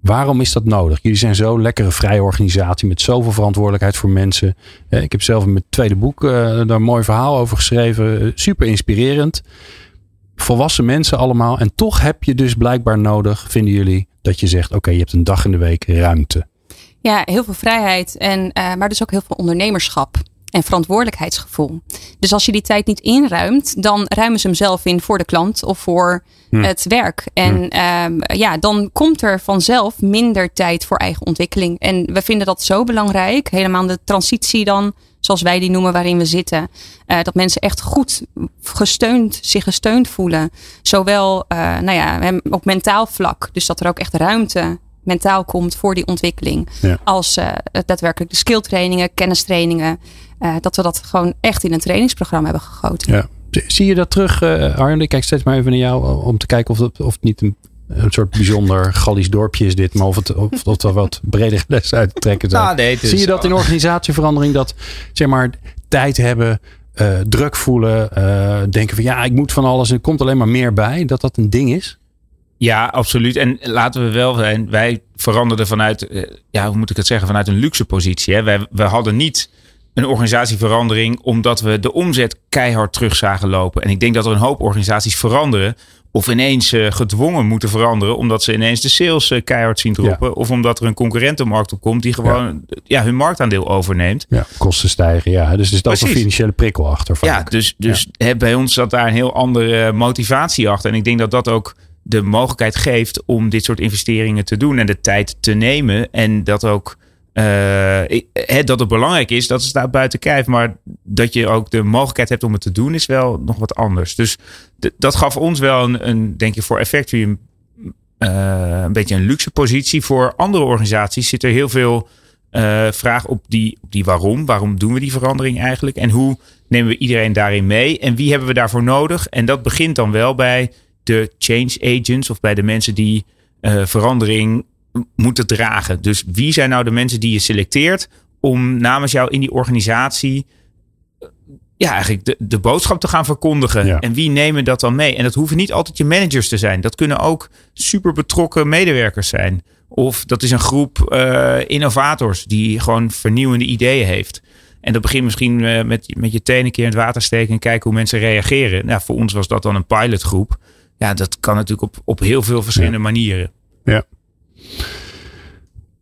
Waarom is dat nodig? Jullie zijn zo'n lekkere vrije organisatie met zoveel verantwoordelijkheid voor mensen. Eh, Ik heb zelf in mijn tweede boek eh, daar een mooi verhaal over geschreven. Eh, Super inspirerend. Volwassen mensen allemaal. En toch heb je dus blijkbaar nodig, vinden jullie, dat je zegt: oké, je hebt een dag in de week ruimte. Ja, heel veel vrijheid. En, eh, maar dus ook heel veel ondernemerschap. En verantwoordelijkheidsgevoel. Dus als je die tijd niet inruimt, dan ruimen ze hem zelf in voor de klant of voor Hm. het werk. En ehm, ja, dan komt er vanzelf minder tijd voor eigen ontwikkeling. En we vinden dat zo belangrijk. Helemaal de transitie dan, zoals wij die noemen, waarin we zitten. eh, dat mensen echt goed gesteund, zich gesteund voelen. Zowel eh, nou ja, op mentaal vlak. Dus dat er ook echt ruimte mentaal komt voor die ontwikkeling. Ja. Als eh, daadwerkelijk de skilltrainingen, kennistrainingen. dat we dat gewoon echt in een trainingsprogramma hebben gegoten. Ja. Zie je dat terug, Arjen? Ik kijk steeds maar even naar jou om te kijken of het, of het niet een, een soort bijzonder Gallisch dorpje is dit, maar of het, of, of er wat breder les uit te trekken. Nou, nee, Zie je dat in organisatieverandering dat zeg maar tijd hebben, eh, druk voelen, eh, denken van ja, ik moet van alles en er komt alleen maar meer bij, dat dat een ding is? Ja, absoluut. En laten we wel zijn, wij veranderden vanuit, eh, ja, hoe moet ik het zeggen, vanuit een luxe positie. Hè? Wij, we hadden niet een organisatieverandering omdat we de omzet keihard terug zagen lopen. En ik denk dat er een hoop organisaties veranderen. Of ineens eh, gedwongen moeten veranderen omdat ze ineens de sales eh, keihard zien droppen. Of omdat er een concurrent de markt op komt die gewoon ja. hun marktaandeel overneemt. Ja, kosten stijgen, ja. Dus er ook een financiële prikkel achter. vaak. Ja, dus, dus hè, bij ons zat daar een heel andere motivatie achter. En ik denk dat dat ook de mogelijkheid geeft om dit soort investeringen te doen en de tijd te nemen. En dat ook hè, dat het belangrijk is, dat staat buiten kijf. Maar dat je ook de mogelijkheid hebt om het te doen, is wel nog wat anders. Dus dat gaf ons wel een, een denk ik, voor Effectory een, eh, een beetje een luxe positie. Voor andere organisaties zit er heel veel eh, vraag op die, op die waarom. Waarom doen we die verandering eigenlijk? En hoe nemen we iedereen daarin mee? En wie hebben we daarvoor nodig? En dat begint dan wel bij de change agents of bij de mensen die verandering moeten dragen. Dus wie zijn nou de mensen die je selecteert om namens jou in die organisatie eh, ja, eigenlijk de, de boodschap te gaan verkondigen. Ja. En wie nemen dat dan mee? En dat hoeven niet altijd je managers te zijn. Dat kunnen ook super betrokken medewerkers zijn. Of dat is een groep eh, innovators die gewoon vernieuwende ideeën heeft. En dat begint misschien eh, met, met je tenen een keer in het water steken en kijken hoe mensen reageren. Nou, voor ons was dat dan een pilotgroep. Ja, dat kan natuurlijk op, op heel veel verschillende manieren. Ja.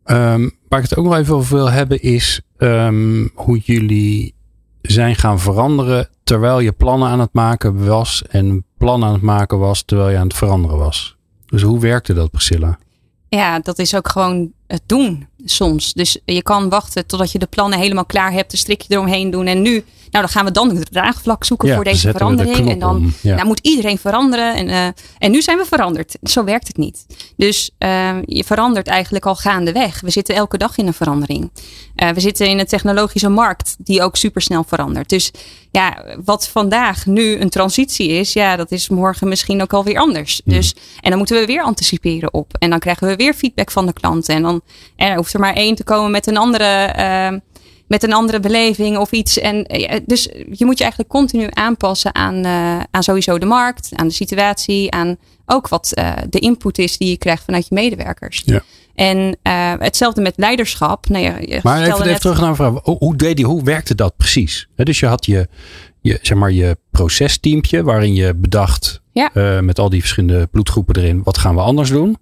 Ehm, waar ik het ook nog even over wil hebben is ehm, hoe jullie zijn gaan veranderen terwijl je plannen aan het maken was en plannen aan het maken was terwijl je aan het veranderen was. Dus hoe werkte dat, Priscilla? Ja, dat is ook gewoon het doen soms. Dus je kan wachten totdat je de plannen helemaal klaar hebt, een strikje eromheen doen. En nu, nou dan gaan we dan het draagvlak zoeken Ja, voor deze de verandering. En dan. Ja. nou, moet iedereen veranderen. En, eh, en nu zijn we veranderd. Zo werkt het niet. Dus eh, je verandert eigenlijk al gaandeweg. We zitten elke dag in een verandering. Eh, we zitten in een technologische markt die ook supersnel verandert. Dus ja, wat vandaag nu een transitie is, ja, dat is morgen misschien ook alweer anders. Hmm. Dus, en dan moeten we weer anticiperen op. En dan krijgen we weer feedback van de klanten. En dan er hoeft er maar één te komen met een andere, eh, met een andere beleving of iets. En, eh, dus je moet je eigenlijk continu aanpassen aan, eh, aan sowieso de markt, aan de situatie, aan ook wat eh, de input is die je krijgt vanuit je medewerkers. Ja. En hetzelfde met leiderschap. Nou je Maar even, even net- terug naar een vraag. Hoe, hoe, deed die, hoe werkte dat precies? Dus je had je, je, zeg maar, je procesteampje waarin je bedacht Ja. met al die verschillende bloedgroepen erin, wat gaan we anders doen?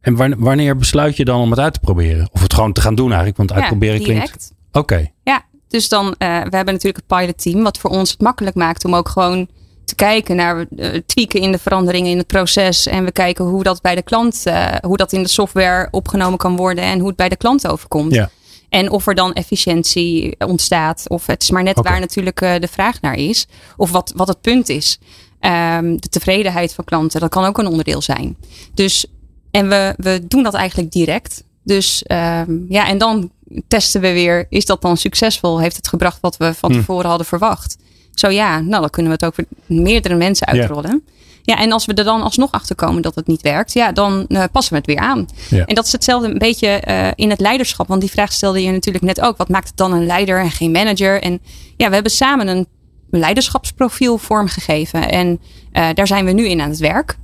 En wan- wanneer besluit je dan om het uit te proberen? Of het gewoon te gaan doen eigenlijk? Want uitproberen ja, klinkt... Oké, Ja, dus dan, eh, we hebben natuurlijk een pilotteam, wat voor ons het makkelijk maakt om ook gewoon te kijken naar eh, tweaken in de veranderingen in het proces. En we kijken hoe dat bij de klant, eh, hoe dat in de software opgenomen kan worden en hoe het bij de klant overkomt. Ja. En of er dan efficiëntie ontstaat. Of het is maar net waar natuurlijk de vraag naar is. Of wat, wat het punt is. Ehm, de tevredenheid van klanten, dat kan ook een onderdeel zijn. Dus, en we, we doen dat eigenlijk direct. Dus ehm, ja, en dan testen we weer, is dat dan succesvol? Heeft het gebracht wat we van Hm. tevoren hadden verwacht? Zo ja, nou dan kunnen we het ook voor meerdere mensen uitrollen. Ja, en als we er dan alsnog achter komen dat het niet werkt, ja, dan eh, passen we het weer aan. Ja. En dat is hetzelfde een beetje eh, in het leiderschap. Want die vraag stelde je natuurlijk net ook. Wat maakt het dan een leider en geen manager? En ja, we hebben samen een leiderschapsprofiel vormgegeven. En eh, daar zijn we nu in aan het werk.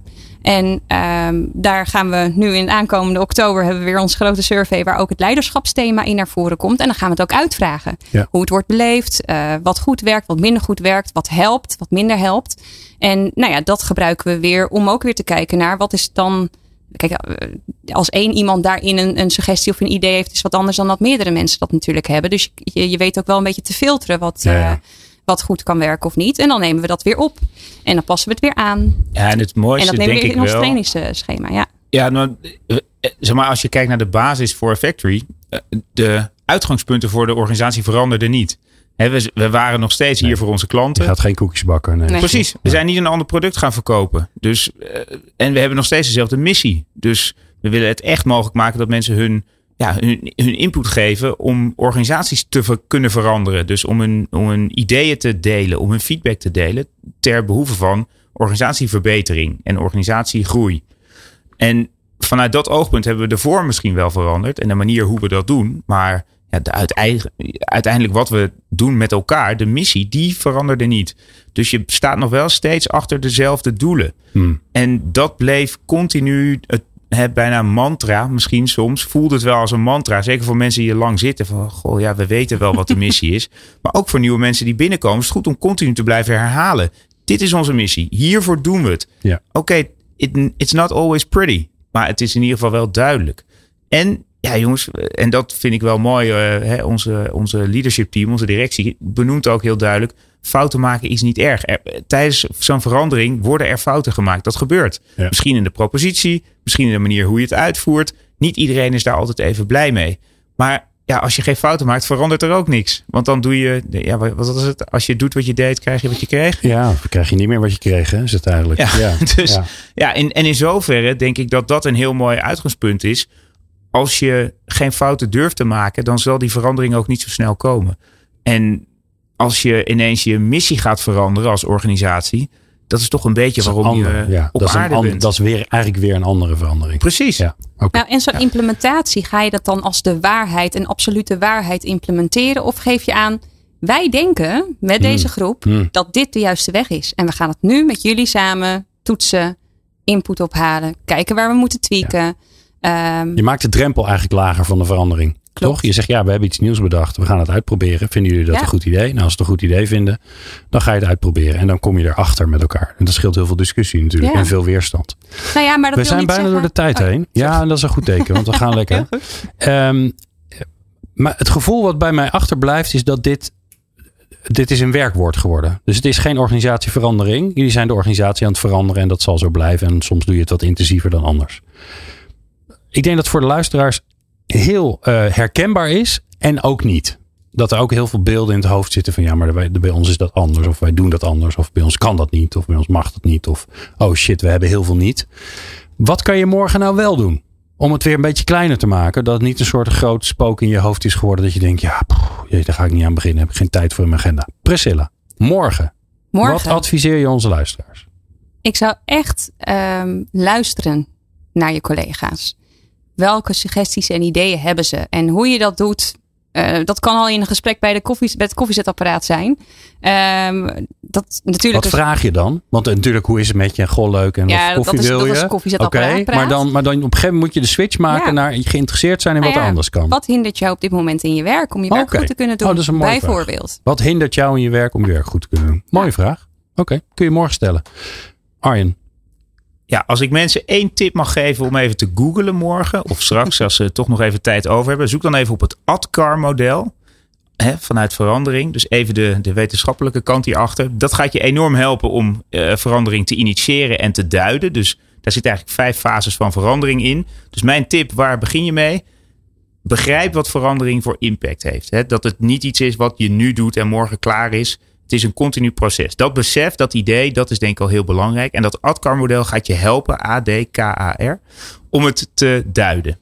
En ehm, daar gaan we nu in aankomende oktober hebben we weer ons grote survey waar ook het leiderschapsthema in naar voren komt. En dan gaan we het ook uitvragen. Ja. Hoe het wordt beleefd, eh, wat goed werkt, wat minder goed werkt, wat helpt, wat minder helpt. En nou ja, dat gebruiken we weer om ook weer te kijken naar wat is dan. Kijk, eh, als één iemand daarin een, een suggestie of een idee heeft, is wat anders dan dat meerdere mensen dat natuurlijk hebben. Dus je, je weet ook wel een beetje te filteren wat, Ja, ja. eh, wat goed kan werken of niet. En dan nemen we dat weer op. En dan passen we het weer aan. Ja, en het En mooiste dat nemen we denk weer ik in ons wel. trainingsschema. Ja. Ja, nou, eh, eh, zeg maar, als je kijkt naar de basis voor factory, eh, de uitgangspunten voor de organisatie veranderden niet. We, we waren nog steeds hier voor onze je klanten. gaat geen koekjes bakken. Nee. Nee. Precies. We zijn niet een ander product gaan verkopen. Dus, en we hebben nog steeds dezelfde missie. Dus we willen het echt mogelijk maken dat mensen hun, ja, hun, hun input geven om organisaties te ver- kunnen veranderen. Dus om hun, om hun ideeën te delen, om hun feedback te delen ter behoeve van organisatieverbetering en organisatiegroei. En vanuit dat oogpunt hebben we de vorm misschien wel veranderd en de manier hoe we dat doen. Maar ja, de uiteindelijk wat we doen met elkaar, de missie, die veranderde niet. Dus je staat nog wel steeds achter dezelfde doelen. Hmm. En dat bleef continu het, het bijna mantra. Misschien soms voelt het wel als een mantra. Zeker voor mensen die er lang zitten. Van, goh, ja, we weten wel wat de missie is. Maar ook voor nieuwe mensen die binnenkomen. Is het goed om continu te blijven herhalen. Dit is onze missie. Hiervoor doen we het. Ja. Oké, it- it's not always pretty. Maar het is in ieder geval wel duidelijk. En ja, jongens, en dat vind ik wel mooi. eh, hè, onze, onze leadership team, onze directie, benoemt ook heel duidelijk. Fouten maken is niet erg. Er- tijdens zo'n verandering worden er fouten gemaakt. Dat gebeurt. Ja. Misschien in de propositie, misschien in de manier hoe je het uitvoert. Niet iedereen is daar altijd even blij mee. Maar ja, als je geen fouten maakt, verandert er ook niks. Want dan doe je, ja, wat was het? Als je doet wat je deed, krijg je wat je kreeg. Ja, dan krijg je niet meer wat je kreeg, hè? Is het eigenlijk. Ja, dus ja. ja, en, en in zoverre denk ik dat dat een heel mooi uitgangspunt is. Als je geen fouten durft te maken, dan zal die verandering ook niet zo snel komen. En als je ineens je missie gaat veranderen als organisatie, dat is toch een beetje Dat is een waarom andere, je ja. op dat is een aarde ander- bent. Dat is weer, eigenlijk weer een andere verandering. Precies. Ja, oké. Nou, en zo'n implementatie, ga je dat dan als de waarheid en absolute waarheid implementeren? Of geef je aan, wij denken met deze groep Hmm. dat dit de juiste weg is. En we gaan het nu met jullie samen toetsen, input ophalen, kijken waar we moeten tweaken. Ehm, Je maakt de drempel eigenlijk lager van de verandering. Klopt. Toch? Je zegt ja, we hebben iets nieuws bedacht. We gaan het uitproberen. Vinden jullie dat Ja. een goed idee? Nou, als ze het een goed idee vinden, dan ga je het uitproberen. En dan kom je erachter met elkaar. En dat scheelt heel veel discussie natuurlijk. Ja. En veel weerstand. nou ja, maar dat we zijn bijna zeggen- door de tijd Oh, heen. Ja, en dat is een goed teken, want we gaan lekker. Ehm, maar het gevoel wat bij mij achterblijft is dat dit, dit is een werkwoord geworden. Dus het is geen organisatieverandering. Jullie zijn de organisatie aan het veranderen en dat zal zo blijven. En soms doe je het wat intensiever dan anders. ik denk dat voor de luisteraars heel uh, herkenbaar is en ook niet. Dat er ook heel veel beelden in het hoofd zitten van ja, maar bij, bij ons is dat anders. Of wij doen dat anders. Of bij ons kan dat niet. Of bij ons mag dat niet. Of oh shit, we hebben heel veel niet. Wat kan je morgen nou wel doen? Om het weer een beetje kleiner te maken. Dat het niet een soort groot spook in je hoofd is geworden. Dat je denkt, ja, daar ga ik niet aan beginnen. Heb ik geen tijd voor in mijn agenda. Priscilla, morgen. morgen. Wat adviseer je onze luisteraars? Ik zou echt um, luisteren naar je collega's. Welke suggesties en ideeën hebben ze? En hoe je dat doet, uh, dat kan al in een gesprek bij, de koffie, bij het koffiezetapparaat zijn. Um, dat, natuurlijk wat vraag je dan? Want natuurlijk, hoe is het met je? Goh, leuk. En ja, wat koffie dat is, wil dat je? Is een koffiezetapparaat. Oké, maar, dan, maar dan op een gegeven moment moet je de switch maken ja. naar geïnteresseerd zijn in nou wat er anders kan. Wat hindert jou op dit moment in je werk om je werk okay. goed te kunnen doen? Oh, dat is een mooie bijvoorbeeld. Vraag. Wat hindert jou in je werk om je werk goed te kunnen doen? Mooie vraag. Oké, okay. kun je morgen stellen. Arjen, ja, als ik mensen één tip mag geven om even te googlen morgen, of straks als ze toch nog even tijd over hebben, zoek dan even op het ADCAR-model. vanuit verandering. Dus even de, de wetenschappelijke kant hierachter. Dat gaat je enorm helpen om uh, verandering te initiëren en te duiden. Dus daar zitten eigenlijk vijf fases van verandering in. Dus mijn tip, waar begin je mee? Begrijp wat verandering voor impact heeft. Hè? Dat het niet iets is wat je nu doet en morgen klaar is. Het is een continu proces. Dat besef, dat idee, dat is denk ik al heel belangrijk. En dat ADKAR-model gaat je helpen, A-D-K-A-R, om het te duiden.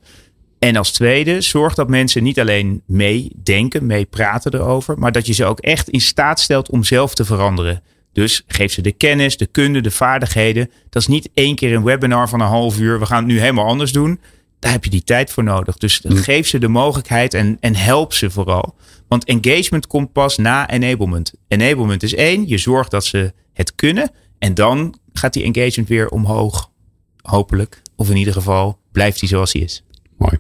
En als tweede, zorg dat mensen niet alleen meedenken, meepraten erover, maar dat je ze ook echt in staat stelt om zelf te veranderen. Dus geef ze de kennis, de kunde, de vaardigheden. Dat is niet één keer een webinar van een half uur. We gaan het nu helemaal anders doen. Daar heb je die tijd voor nodig. Dus hm. geef ze de mogelijkheid en, en help ze vooral. Want engagement komt pas na enablement. Enablement is één, je zorgt dat ze het kunnen. En dan gaat die engagement weer omhoog. Hopelijk. Of in ieder geval blijft die zoals hij is. Mooi.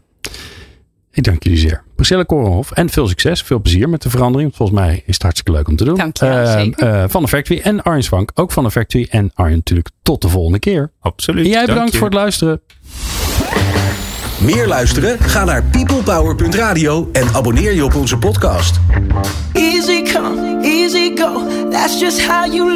Ik dank jullie zeer. Priscilla Korenhof. En veel succes. Veel plezier met de verandering. Volgens mij is het hartstikke leuk om te doen. Dank je wel, uh, van de Factory en Arjen Swank. Ook van de Factory. En Arjen natuurlijk tot de volgende keer. Absoluut. En jij bedankt voor het luisteren. Meer luisteren? Ga naar peoplepower.radio en abonneer je op onze podcast. Easy come, easy go. That's just how you